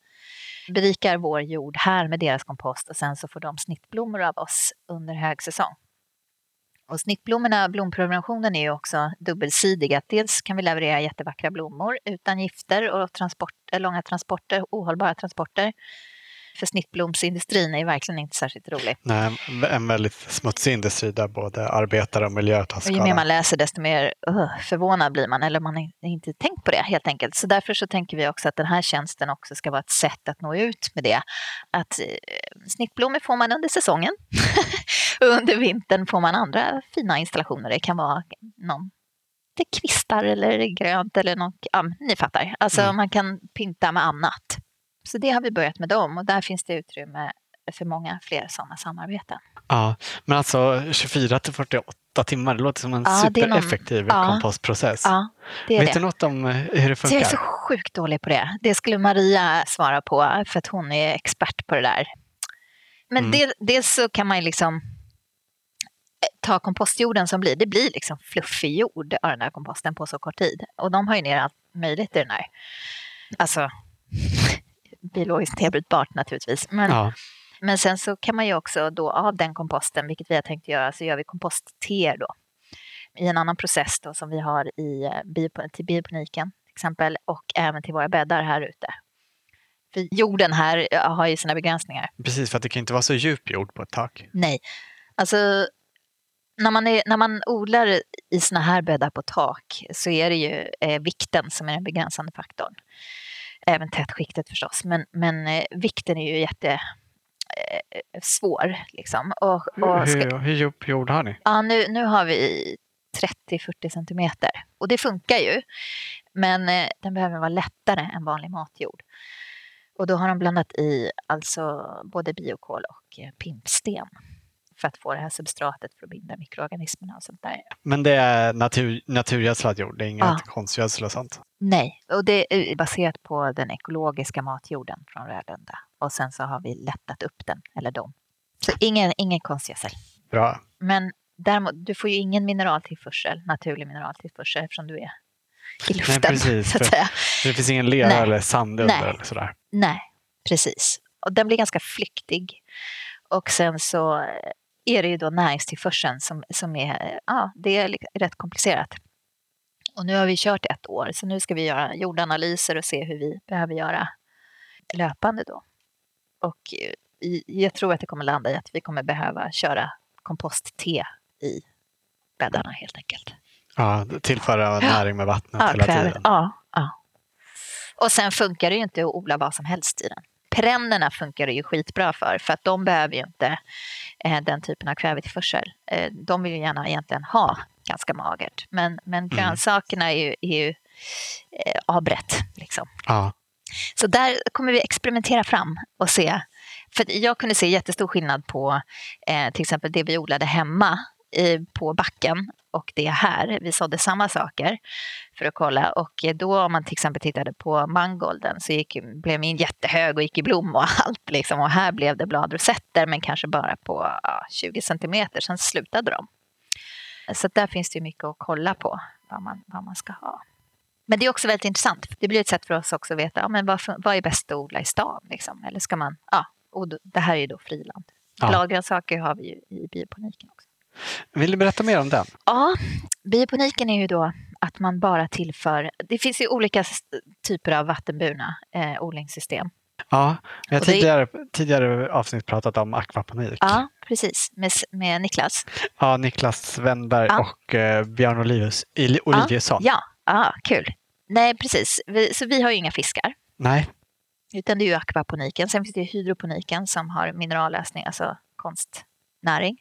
berikar vår jord här med deras kompost och sen så får de snittblommor av oss under högsäsong. Och snittblommorna, blomprovinationen är ju också dubbelsidig. Att dels kan vi leverera jättevackra blommor utan gifter och transport, långa transporter, ohållbara transporter. För snittblomsindustrin är verkligen inte särskilt rolig. Nej, en väldigt smutsig industri där både arbetare och miljö tar Och ju skada. mer man läser desto mer uh, förvånad blir man, eller man har inte tänkt på det helt enkelt. Så därför så tänker vi också att den här tjänsten också ska vara ett sätt att nå ut med det. Att eh, snittblommor får man under säsongen och under vintern får man andra fina installationer. Det kan vara någon det kvistar eller grönt eller något, ja, ni fattar. Alltså Mm. man kan pynta med annat. Så det har vi börjat med dem och där finns det utrymme för många fler sådana samarbeten. Ja, men alltså 24 till 48 timmar, det låter som en Ja, det någon- supereffektiv ja. kompostprocess. Ja, det är Vet det. du något om eh, hur det Så jag är så funkar? sjukt dålig på det. Det skulle Maria svara på för att hon är expert på det där. Men Mm. del, dels så kan man ju liksom eh, ta kompostjorden som blir, det blir liksom fluffig jord av den där komposten på så kort tid. Och de har ju ner allt möjligt i den här. Alltså biologiskt nedbrytbart naturligtvis. Men, Ja, men sen så kan man ju också då av den komposten, vilket vi har tänkt göra, så gör vi kompostteer då. I en annan process då som vi har i, eh, till bioponiken till exempel och även till våra bäddar här ute. För jorden här har ju sina begränsningar. precis, för att det kan inte vara så djup jord på ett tak. Nej, alltså när man, är, när man odlar i såna här bäddar på tak så är det ju eh, vikten som är den begränsande faktorn. Även tätskiktet förstås, men, men eh, vikten är ju jätte eh, svår. Liksom. Och, och ska, Hur, hur djup jord har ni? ja, nu, nu har vi 30-40 centimeter och det funkar ju. Men eh, den behöver vara lättare än vanlig matjord. Och då har de blandat i alltså både biokol och eh, pimpsten för att få det här substratet för att binda mikroorganismerna och sånt där. Men det är natur, naturgödslad jord, det är inget Ja. konstgödsel och sånt? Nej, och det är baserat på den ekologiska matjorden från Rödlunda. Och sen så har vi lättat upp den, eller dem. Så ingen, ingen konstgödsel. Bra. Men däremot, du får ju ingen mineraltillförsel, naturlig mineraltillförsel eftersom du är i luften. precis, så att säga. Det finns ingen lera Nej. eller sand under Nej. eller sådär? Nej, precis. Och den blir ganska flyktig. Och sen så är det ju då näringstillförseln som, som är, ja, det är rätt komplicerat. Och nu har vi kört ett år, så nu ska vi göra jordanalyser och se hur vi behöver göra löpande då. Och eh, jag tror att det kommer landa i att vi kommer behöva köra kompost-te i bäddarna helt enkelt. Ja, tillföra näring med vattnet ja, hela tiden. Ja, ja. Och sen funkar det ju inte att odla vad som helst i den. Perennerna funkar det ju skitbra för, för att de behöver ju inte eh, den typen av kvävetillförsel. Eh, de vill ju gärna egentligen ha ganska magert. Men, men Mm. grönsakerna är ju, är ju eh, avbrett. Liksom. Ja. Så där kommer vi experimentera fram och se. För jag kunde se jättestor skillnad på eh, till exempel det vi odlade hemma i, på backen och det här. Vi sådde samma saker för att kolla. Och eh, då om man till exempel tittade på mangolden så gick, blev min jättehög och gick i blom och allt. Liksom. Och här blev det bladrosetter men kanske bara på ja, 20 centimeter, sen slutade de. Så där finns det mycket att kolla på vad man, vad man ska ha. Men det är också väldigt intressant. Det blir ett sätt för oss också att veta ja, men vad, vad är bäst att odla i stan. Liksom? Eller ska man, ja, och det här är ju då friland. Ja. Bladgrönsaker har vi ju i bioponiken också. Vill du berätta mer om den? Ja, bioponiken är ju då att man bara tillför, det finns ju olika typer av vattenburna eh, odlingssystem. Ja, vi har tidigare, tidigare avsnitt pratat om akvaponik. Ja, precis, med, med Niklas. Ja, Niklas Wennberg Ja. och eh, Björn Olivus, Ili- Oliviusson. Ja, ja, kul. Nej, precis. Vi, så vi har ju inga fiskar. Nej, Utan det är ju akvaponiken. Sen finns det ju hydroponiken som har minerallösning, alltså konstnäring.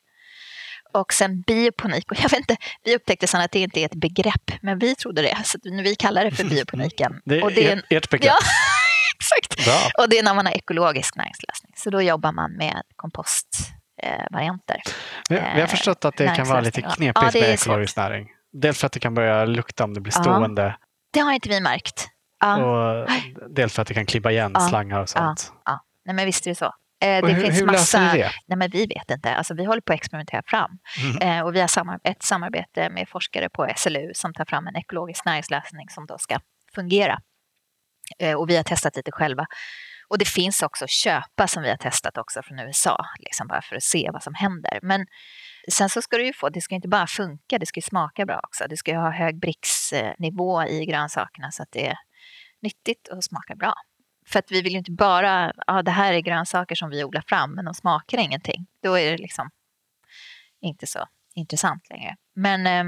Och sen bioponik. Och jag vet inte, vi upptäckte sen att det inte är ett begrepp, men vi trodde det. Så vi kallar det för bioponiken. det är, och det är en, ert, begrepp. Ja, exakt. Bra. Och det är när man har ekologisk näringslösning. Så då jobbar man med kompostvarianter. Vi, vi har förstått att det kan vara lite näringslösningar. knepigt Ja, med ekologisk näring. Dels för att det kan börja lukta om det blir Ja. stående Det har inte vi märkt. Ja, och dels för att det kan klibba igen Ja. slangar och sånt. ja. Nej, men visst är det så. Eh, det hur, finns hur massa... löser ni det? Nej, men vi vet inte. Alltså, vi håller på att experimentera fram. Mm. Och vi har ett samarbete med forskare på SLU som tar fram en ekologisk näringslösning som då ska fungera. Eh, och vi har testat lite själva. Och det finns också att köpa som vi har testat också från USA, liksom bara för att se vad som händer. Men sen så ska du ju få, det ska inte bara funka, det ska ju smaka bra också. Du ska ju ha hög BRICS-nivå i grönsakerna så att det är nyttigt och smakar bra. För att vi vill ju inte bara, ja det här är grönsaker som vi odlar fram men de smakar ingenting. Då är det liksom inte så intressant längre. Men eh,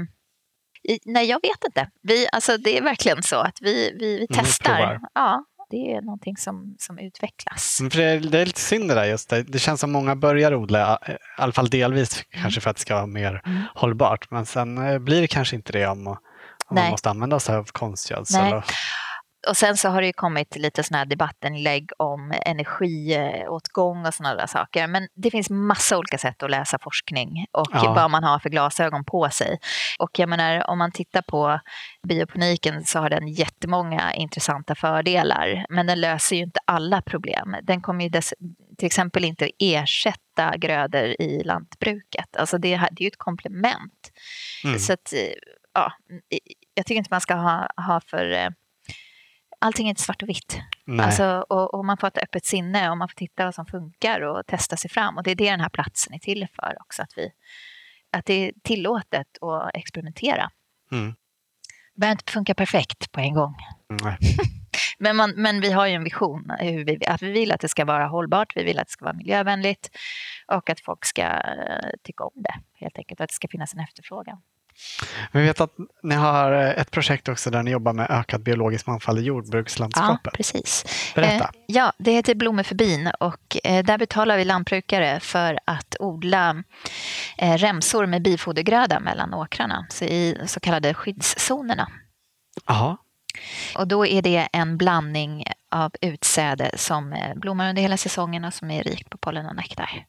nej, jag vet inte. Vi, alltså, det är verkligen så att vi, vi, vi Mm, testar. provar. Ja, det är någonting som, som utvecklas. Mm, För det, är, det är lite synd det där just. Det, det känns som många börjar odla, i alla fall delvis kanske för att det ska vara mer Mm. hållbart. Men sen eh, blir det kanske inte det om, om man måste använda sig av konstgödsel. Och, sen så har det ju kommit lite sådana här debattinlägg om energiåtgång och sådana där saker. Men det finns massa olika sätt att läsa forskning och Ja. vad man har för glasögon på sig. Och jag menar, om man tittar på bioponiken så har den jättemånga intressanta fördelar. Men den löser ju inte alla problem. Den kommer ju dess, till exempel inte ersätta grödor i lantbruket. Alltså det, här- det är ju ett komplement. mm. Så att, eh, ja, jag tycker inte man ska ha, ha för... Allting är inte svart och vitt. Alltså, och, och man får ha ett öppet sinne och man får titta vad som funkar och testa sig fram. Och det är det den här platsen är till för också. Att, vi, att det är tillåtet att experimentera. Mm. Det behöver inte funka perfekt på en gång. Men, man, men vi har ju en vision. Hur vi, att vi vill att det ska vara hållbart, vi vill att det ska vara miljövänligt och att folk ska eh, tycka om det helt enkelt. Och att det ska finnas en efterfrågan. Vi vet att ni har eh, ett projekt också där ni jobbar med ökad biologisk mångfald i Ja, jordbrukslandskapet. precis. Berätta. Eh, ja, det heter Blommor för bin och eh, där betalar vi lantbrukare för att odla eh, remsor med bifodergröda mellan åkrarna, så i så kallade skyddszonerna. Jaha. Och då är det en blandning av utsäde som eh, blommar under hela säsongen och som är rikt på pollen och nektar.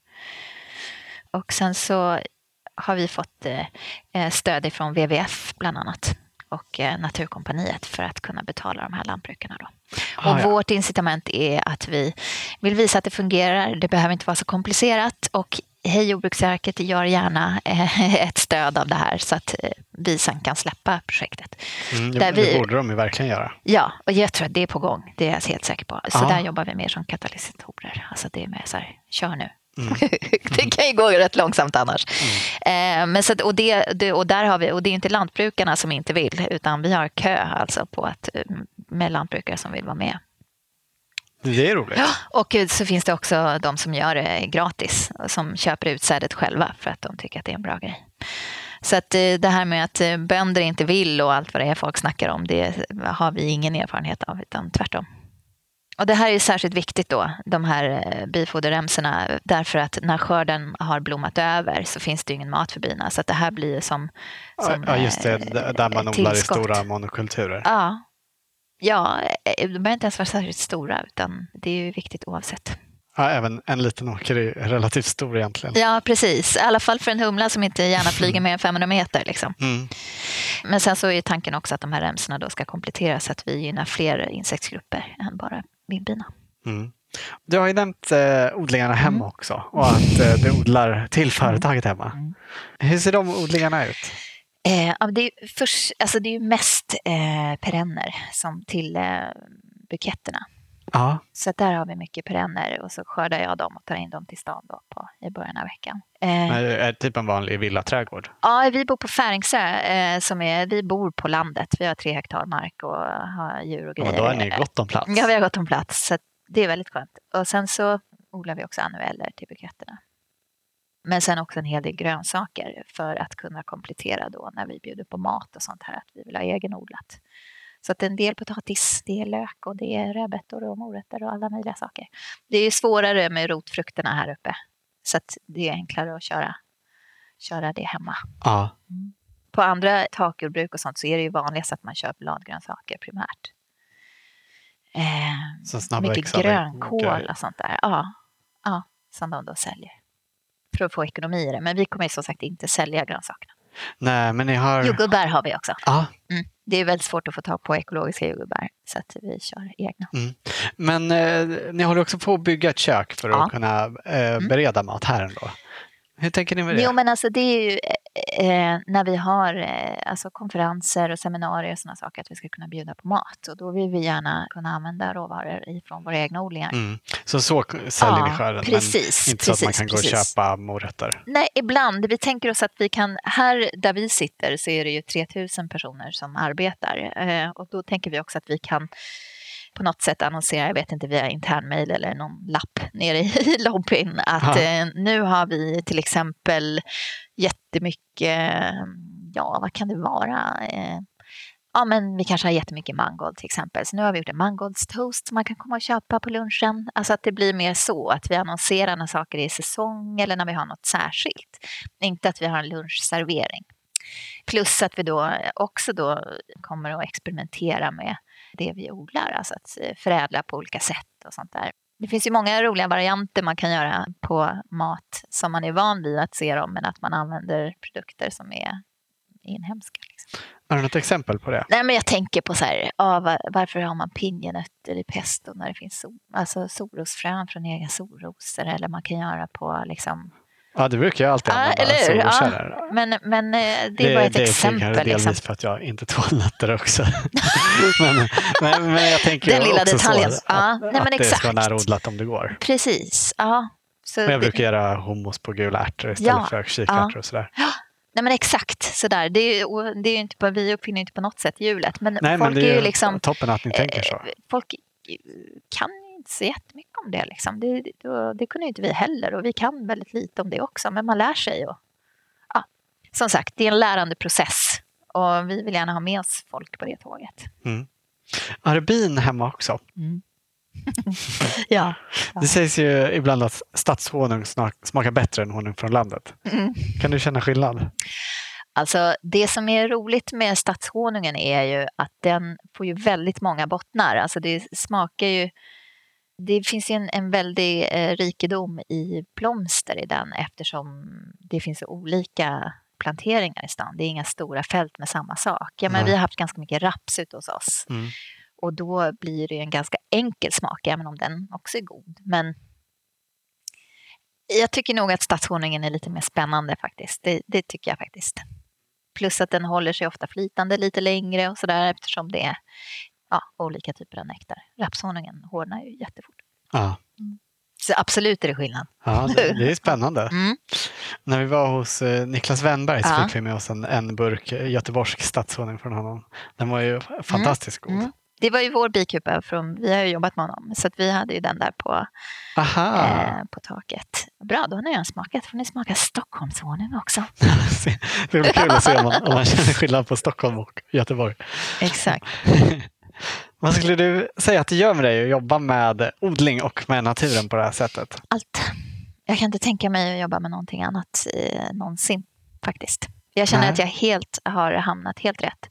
Och sen så har vi fått eh, eh, stöd ifrån WWF bland annat och eh, Naturkompaniet för att kunna betala de här lantbrukarna. Då. Ah, Och ja. vårt incitament är att vi vill visa att det fungerar. Det behöver inte vara så komplicerat. Och Hej Jordbruksverket gör gärna ett stöd av det här så att vi sen kan släppa projektet. Mm, där det vi- borde de ju verkligen göra. Ja, och jag tror att det är på gång. Det är jag helt säker på. Så Ja. där jobbar vi mer som katalysatorer. Alltså det är mer så här, kör nu. Mm. det kan ju gå rätt långsamt annars. Mm. Eh, men så, och, det, det, och, där har vi, och det är inte lantbrukarna som inte vill, utan vi har kö alltså på att, med lantbrukare som vill vara med. Det är roligt. Ja, och så finns det också de som gör det gratis, som köper utsädet själva för att de tycker att det är en bra grej. Så att eh, det här med att eh, bönder inte vill och allt vad det är folk snackar om, det har vi ingen erfarenhet av, utan tvärtom. Och det här är särskilt viktigt då, de här eh, bifoderremsorna, därför att när skörden har blommat över så finns det ingen mat för bina. Så att det här blir som, som Ja, just det, där man odlar i stora monokulturer. Ja, ja, de behöver inte ens vara särskilt stora, utan det är ju viktigt oavsett. Ja, även en liten åker är relativt stor egentligen. Ja, precis. I alla fall för en humla som inte gärna flyger mer än 500 meter. Liksom. Mm. Men sen så är tanken också att de här remsorna då ska kompletteras så att vi gynnar fler insektsgrupper än bara vildbina. Mm. Du har ju nämnt eh, odlingarna hemma mm. också och att eh, du odlar till företaget hemma. Mm. Hur ser de odlingarna ut? Eh, det, är först, alltså det är mest eh, perenner som till eh, buketterna. Ja. Så där har vi mycket perenner och så skördar jag dem och tar in dem till stan då på, i början av veckan. Eh, är typ en vanlig villaträdgård? Ja, vi bor på Färingsö. Eh, som är, vi bor på landet. Vi har tre hektar mark och har djur och grejer. Och då har ni gott om plats. Ja, vi har gott om plats. Så det är väldigt skönt. Och sen så odlar vi också annueller till buketterna. Men sen också en hel del grönsaker för att kunna komplettera då när vi bjuder på mat och sånt här, att vi vill ha egenodlat. Så att en del potatis, det är lök och det är rödbetor och morötter och alla möjliga saker. Det är svårare med rotfrukterna här uppe. Så att det är enklare att köra, köra det hemma. Ja. Mm. På andra takjordbruk och sånt så är det ju vanligast att man kör bladgrönsaker primärt. Eh, mycket grönkål och sånt där. Ja, ja, som de då säljer. För att få ekonomi i det. Men vi kommer som sagt inte sälja grönsakerna. Nej, men ni har... Jordgubbar har vi också. Ja. Mm. Det är väldigt svårt att få tag på ekologiska jordgubbar så att vi kör egna. Mm. Men eh, ni håller också på att bygga ett kök för att ja. kunna eh, mm. bereda mat här ändå. Hur tänker ni med det? Jo, men alltså det är ju eh, när vi har eh, alltså konferenser och seminarier och sådana saker, att vi ska kunna bjuda på mat. Och då vill vi gärna kunna använda råvaror ifrån våra egna odlingar. Mm. Så så säljer ja, ni skörden, precis, men inte precis, så att man kan precis. gå och köpa morötter? Nej, ibland. Vi tänker oss att vi kan, här där vi sitter så är det ju 3000 personer som arbetar. Eh, och då tänker vi också att vi kan på något sätt annonsera, jag vet inte via internmail eller någon lapp nere i lobbyn, att eh, nu har vi till exempel jättemycket, ja vad kan det vara? Eh, ja, men vi kanske har jättemycket mangold till exempel. Så nu har vi gjort en mangoldstoast som man kan komma och köpa på lunchen. Alltså att det blir mer så att vi annonserar när saker är i säsong eller när vi har något särskilt. Inte att vi har en lunchservering. Plus att vi då också då kommer att experimentera med det vi odlar, alltså att eh, förädla på olika sätt och sånt där. Det finns ju många roliga varianter man kan göra på mat som man är van vid att se dem, men att man använder produkter som är inhemska. Liksom. Har du något exempel på det? Nej, men jag tänker på så här, var, varför har man pinjenötter i pesto när det finns sol, alltså solrosfrön från egna solrosor? Eller man kan göra på liksom, Ja, det brukar jag alltid använda. Ja, eller hur? Ja. Men, men eh, det är bara ett det exempel. Det är delvis liksom. för att jag inte tål nötter också. men, men, men, jag tänker Den lilla också detaljen. Så, ja, att, nej, men att det ska vara närodlat om det går. Precis. Ja. Så men jag det... brukar göra hummus på gula ärtor istället ja, för kikärtor ja. och sådär. Ja. Nej men exakt sådär. Det är, det är inte på, vi uppfinner inte på något sätt hjulet. Men Nej, folk men det är ju liksom, toppen att ni tänker så. Eh, folk kan inte så jättemycket om det. Liksom. Det, det, det kunde inte vi heller och vi kan väldigt lite om det också. Men man lär sig. Och, ja. Som sagt, det är en lärande process och vi vill gärna ha med oss folk på det tåget. Mm. Har du bin hemma också? Mm. ja, ja, Det sägs ju ibland att stadshonung smakar bättre än honung från landet. Mm. Kan du känna skillnad? Alltså det som är roligt med stadshonungen är ju att den får ju väldigt många bottnar. Alltså det smakar ju det finns en, en väldig eh, rikedom i blomster i den eftersom det finns så olika planteringar i stan. Det är inga stora fält med samma sak. Ja, men vi har haft ganska mycket raps ute hos oss. Mm. Och då blir det en ganska enkel smak, även om den också är god. Men jag tycker nog att stadshonungen är lite mer spännande faktiskt. Det, det, tycker jag faktiskt. Plus att den håller sig ofta flytande lite längre och sådär eftersom det är ja, olika typer av nektar. Rapshonungen hårdnar ju jättefort. Ja. Mm. Så absolut är det skillnad. Ja, det, det är spännande. Mm. När vi var hos eh, Niklas Wennberg så Ja. fick vi med oss en, en burk eh, göteborgsk stadshonung från honom. Den var ju fantastiskt god. Mm. Det var ju vår bikupa, från, vi har ju jobbat med honom, så att vi hade ju den där på, eh, på taket. Bra, då har ni redan smakat. får ni smaka Stockholmshonung också. det blir kul att se om man, om man känner skillnad på Stockholm och Göteborg. Exakt. Vad skulle du säga att det gör med dig att jobba med odling och med naturen på det här sättet? Allt. Jag kan inte tänka mig att jobba med någonting annat eh, någonsin faktiskt. Jag känner Nej. att jag helt har hamnat helt rätt.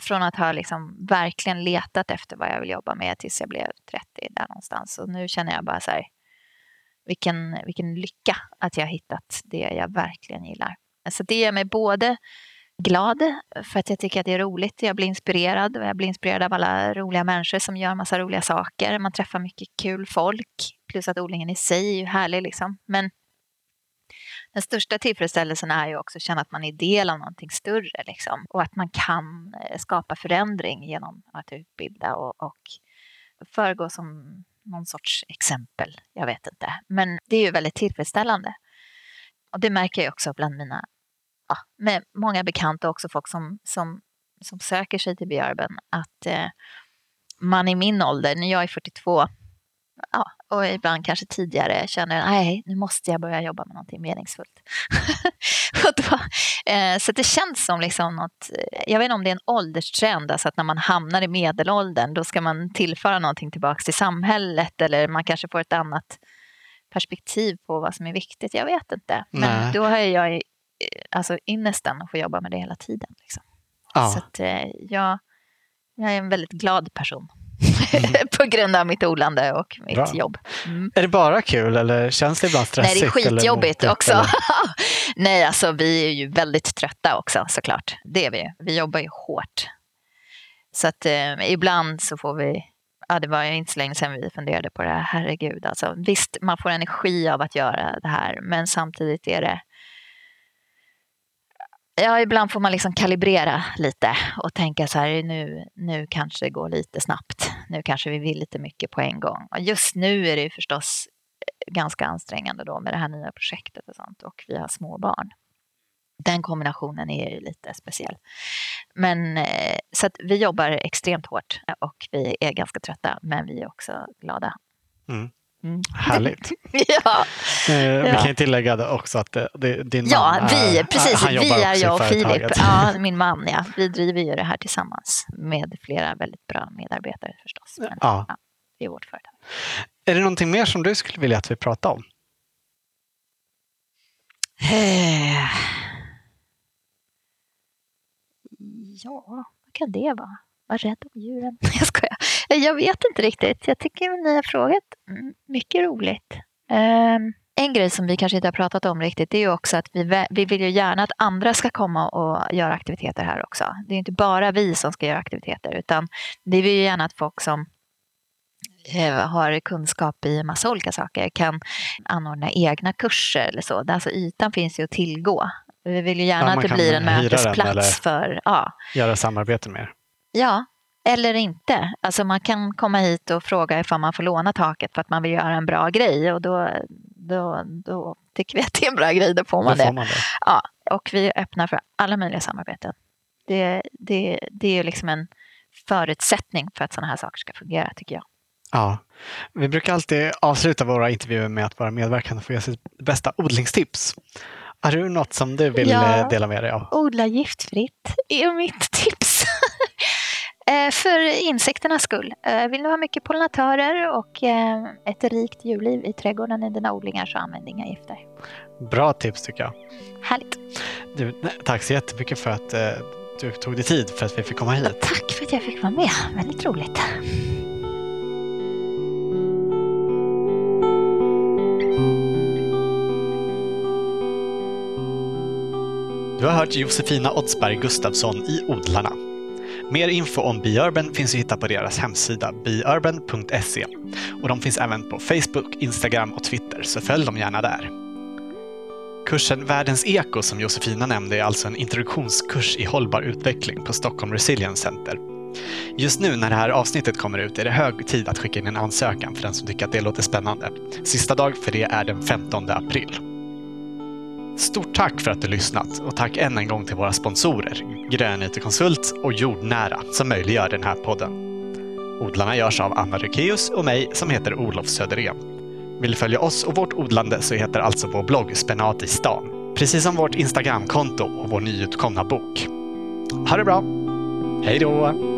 Från att ha liksom verkligen letat efter vad jag vill jobba med tills jag blev 30 där någonstans. Och nu känner jag bara så här, vilken, vilken lycka att jag har hittat det jag verkligen gillar. Så det gör mig både glad för att jag tycker att det är roligt. Jag blir inspirerad och jag blir inspirerad av alla roliga människor som gör massa roliga saker. Man träffar mycket kul folk. Plus att odlingen i sig är ju härlig liksom. Men den största tillfredsställelsen är ju också att känna att man är del av någonting större liksom. Och att man kan eh, skapa förändring genom att utbilda och, och föregå som någon sorts exempel. Jag vet inte. Men det är ju väldigt tillfredsställande. Och det märker jag också bland mina ja, med många bekanta och också folk som, som, som söker sig till Björben att eh, man i min ålder, när jag är 42 ja, och ibland kanske tidigare känner nej, nu måste jag börja jobba med någonting meningsfullt. då, eh, så det känns som liksom något, jag vet inte om det är en ålderstrend, alltså att när man hamnar i medelåldern då ska man tillföra någonting tillbaka till samhället eller man kanske får ett annat perspektiv på vad som är viktigt. Jag vet inte. Men Nej. då har jag eh, alltså ynnesten att få jobba med det hela tiden. Liksom. Så Ja, att, eh, jag, jag är en väldigt glad person Mm. på grund av mitt odlande och mitt Bra. jobb. Mm. är det bara kul eller känns det ibland Nej, stressigt? det är eller skitjobbigt motigt, också. eller? Nej, alltså vi är ju väldigt trötta också såklart. Det är vi. Vi jobbar ju hårt. Så att eh, ibland så får vi, ja det var ju inte så länge sedan vi funderade på det här, herregud alltså. Visst, man får energi av att göra det här, men samtidigt är det Ja, ibland får man liksom kalibrera lite och tänka så här, nu, nu kanske det går lite snabbt. Nu kanske vi vill lite mycket på en gång. Och just nu är det ju förstås eh, ganska ansträngande då med det här nya projektet och sånt och vi har små barn. Den kombinationen är ju lite speciell. Men eh, så att vi jobbar extremt hårt och vi är ganska trötta men vi är också glada. Mm. Mm. Härligt. ja, Eh, Vi Ja. kan tillägga också att eh, det, din ja man vi, är, precis, han vi jobbar är också i jag och Filip, ja, min man, ja. Vi driver ju det här tillsammans med flera väldigt bra medarbetare förstås. Men, Ja. Det är vårt företag. Är det någonting mer som du skulle vilja att vi pratar om? Eh. Ja, vad kan det vara? Var rädd om djuren. Jag skojar. Jag vet inte riktigt. Jag tycker ni har frågat mm, mycket roligt. Ehm, en grej som vi kanske inte har pratat om riktigt det är ju också att vi, vi vill ju gärna att andra ska komma och göra aktiviteter här också. Det är inte bara vi som ska göra aktiviteter utan vi vill ju gärna att folk som eh, har kunskap i massa olika saker kan anordna egna kurser eller så. Alltså ytan finns ju att tillgå. Vi vill ju Ja, gärna man att det blir en mötesplats för, ja, Göra samarbete med er? Ja, eller inte. Alltså man kan komma hit och fråga ifall man får låna taket för att man vill göra en bra grej och då, då, då tycker vi att det är en bra grej, då får man Då det. får man det. Ja, och vi är öppna för alla möjliga samarbeten. Det, det, det är ju liksom en förutsättning för att sådana här saker ska fungera, tycker jag. Ja. Vi brukar alltid avsluta våra intervjuer med att våra medverkande får ge sitt bästa odlingstips. Har du något som du vill Ja. eh, dela med dig av? Odla giftfritt är mitt tips. Eh, För insekternas skull. Eh, Vill du ha mycket pollinatörer och eh, ett rikt djurliv i trädgården i dina odlingar så använd inga gifter. Bra tips tycker jag. Härligt. Du, tack så jättemycket för att du tog dig tid för att vi fick komma hit. Tack för att jag fick vara med. Väldigt roligt. Du har hört Josefina Oddsberg Gustafsson i Odlarna. Mer info om BeUrban finns att hitta på deras hemsida beurban.se. och de finns även på Facebook, Instagram och Twitter, så följ dem gärna där. Kursen Världens eko som Josefina nämnde är alltså en introduktionskurs i hållbar utveckling på Stockholm Resilience Center. Just nu när det här avsnittet kommer ut är det hög tid att skicka in en ansökan för den som tycker att det låter spännande. Sista dag för det är den 15 april. Stort tack för att du lyssnat och tack än en gång till våra sponsorer Grön IT-konsult och Jordnära som möjliggör den här podden. Odlarna görs av Anna Rykeus och mig som heter Olof Söderén. Vill du följa oss och vårt odlande så heter alltså vår blogg Spenat i stan. Precis som vårt Instagramkonto och vår nyutkomna bok. Ha det bra! Hej då!